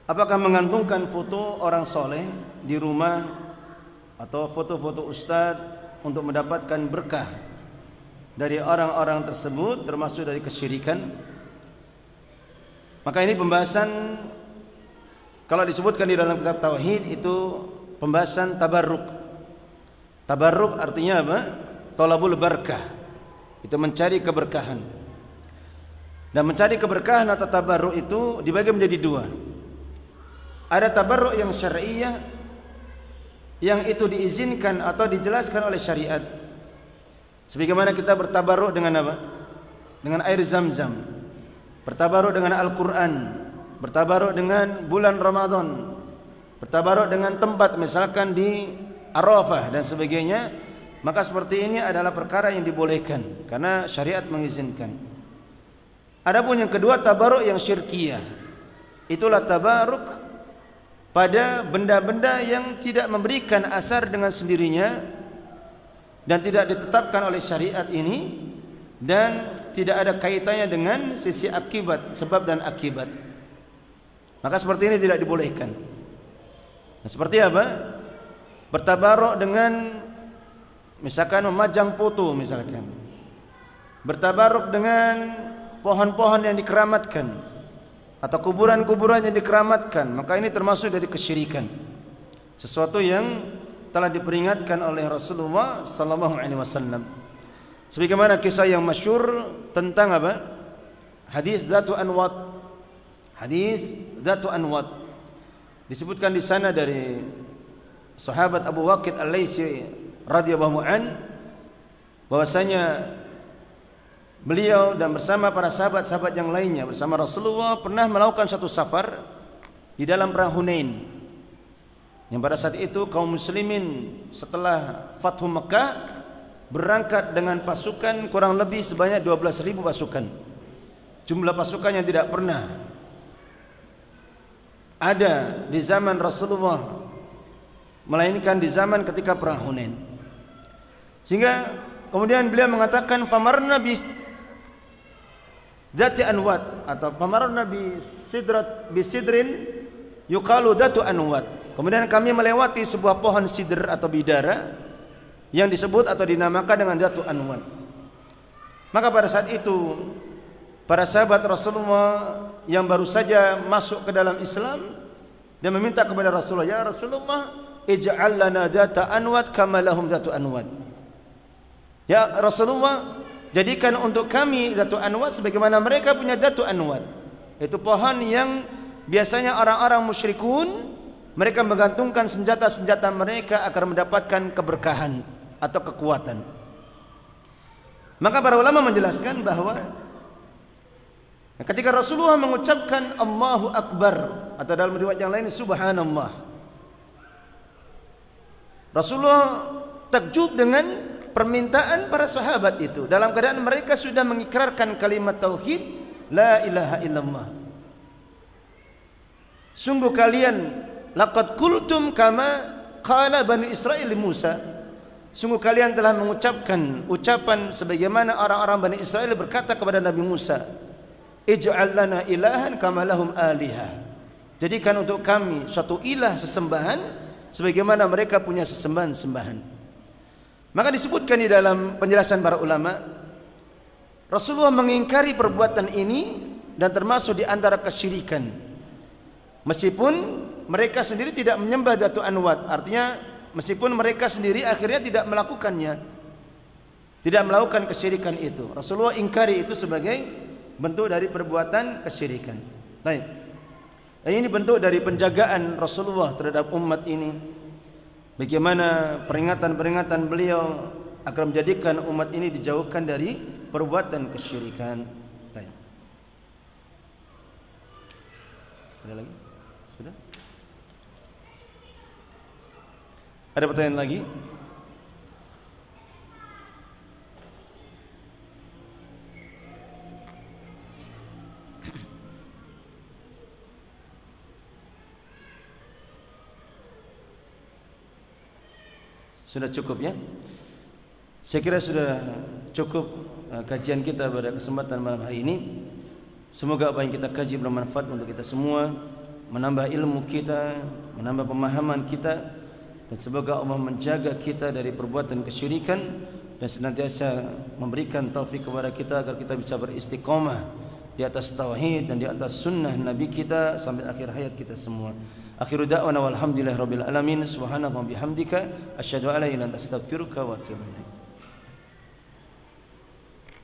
Apakah mengantungkan foto orang soleh di rumah atau foto-foto ustadz untuk mendapatkan berkah dari orang-orang tersebut termasuk dari kesyirikan? Maka ini pembahasan kalau disebutkan di dalam kitab tauhid itu pembahasan tabarruk. Tabarruk artinya apa? Talabul barakah itu mencari keberkahan dan mencari keberkahan atau tabarruk itu dibagi menjadi dua ada tabarruk yang syar'iyyah yang itu diizinkan atau dijelaskan oleh syariat. Sebagaimana kita bertabaruk dengan apa? Dengan air zam-zam. Bertabaruk dengan Al-Quran. Bertabaruk dengan bulan Ramadan. Bertabaruk dengan tempat misalkan di Arafah dan sebagainya. Maka seperti ini adalah perkara yang dibolehkan. Karena syariat mengizinkan. Adapun yang kedua tabaruk yang syirkiyah. Itulah tabaruk pada benda-benda yang tidak memberikan asar dengan sendirinya dan tidak ditetapkan oleh syariat ini dan tidak ada kaitannya dengan sisi akibat sebab dan akibat. Maka seperti ini tidak dibolehkan. Nah, seperti apa? Bertabarok dengan misalkan memajang foto misalkan. Bertabarok dengan pohon-pohon yang dikeramatkan atau kuburan-kuburan yang dikeramatkan maka ini termasuk dari kesyirikan. Sesuatu yang telah diperingatkan oleh Rasulullah sallallahu alaihi wasallam. Sebagaimana kisah yang masyhur tentang apa? Hadis zatu anwat. Hadis zatu anwat. Disebutkan di sana dari sahabat Abu Waqid Al-Laisi radhiyallahu an bahwasanya beliau dan bersama para sahabat-sahabat yang lainnya bersama Rasulullah pernah melakukan satu safar di dalam perang Hunain. Yang pada saat itu kaum muslimin setelah Fathu Mekah berangkat dengan pasukan kurang lebih sebanyak 12.000 pasukan. Jumlah pasukan yang tidak pernah ada di zaman Rasulullah melainkan di zaman ketika perang Hunain. Sehingga kemudian beliau mengatakan famarna Zati anwat atau pamarna Nabi sidrat bi sidrin yuqalu datu anwat. Kemudian kami melewati sebuah pohon sidr atau bidara yang disebut atau dinamakan dengan datu anwat. Maka pada saat itu para sahabat Rasulullah yang baru saja masuk ke dalam Islam dan meminta kepada Rasulullah, "Ya Rasulullah, ij'al lana data anwat kama lahum datu anwat." Ya Rasulullah, jadikan untuk kami datu anwat sebagaimana mereka punya datu anwat. Itu pohon yang biasanya orang-orang musyrikun mereka menggantungkan senjata-senjata mereka agar mendapatkan keberkahan atau kekuatan. Maka para ulama menjelaskan bahawa ketika Rasulullah mengucapkan Allahu Akbar atau dalam riwayat yang lain Subhanallah. Rasulullah takjub dengan permintaan para sahabat itu dalam keadaan mereka sudah mengikrarkan kalimat tauhid la ilaha illallah. Sungguh kalian laqad kultum kama qala bani Israil Musa. Sungguh kalian telah mengucapkan ucapan sebagaimana orang-orang Bani Israel berkata kepada Nabi Musa, "Ij'al lana ilahan kama lahum aliha." Jadikan untuk kami suatu ilah sesembahan sebagaimana mereka punya sesembahan-sembahan. Maka disebutkan di dalam penjelasan para ulama, Rasulullah mengingkari perbuatan ini dan termasuk di antara kesyirikan. Meskipun mereka sendiri tidak menyembah Datu Anwat, artinya meskipun mereka sendiri akhirnya tidak melakukannya, tidak melakukan kesyirikan itu. Rasulullah ingkari itu sebagai bentuk dari perbuatan kesyirikan. Baik. Dan ini bentuk dari penjagaan Rasulullah terhadap umat ini. Bagaimana peringatan-peringatan beliau agar menjadikan umat ini dijauhkan dari perbuatan kesyirikan. Ada lagi? Ada pertanyaan lagi? Sudah cukup ya? Saya kira sudah cukup uh, kajian kita pada kesempatan malam hari ini. Semoga apa yang kita kaji bermanfaat untuk kita semua, menambah ilmu kita, menambah pemahaman kita dan semoga Allah menjaga kita dari perbuatan kesyirikan dan senantiasa memberikan taufik kepada kita agar kita bisa beristiqomah di atas tauhid dan di atas sunnah Nabi kita sampai akhir hayat kita semua. Akhiru da'wana walhamdulillahirabbil alamin subhanallahi wa bihamdika asyhadu an la ilaha illa anta astaghfiruka wa atubu ilaik.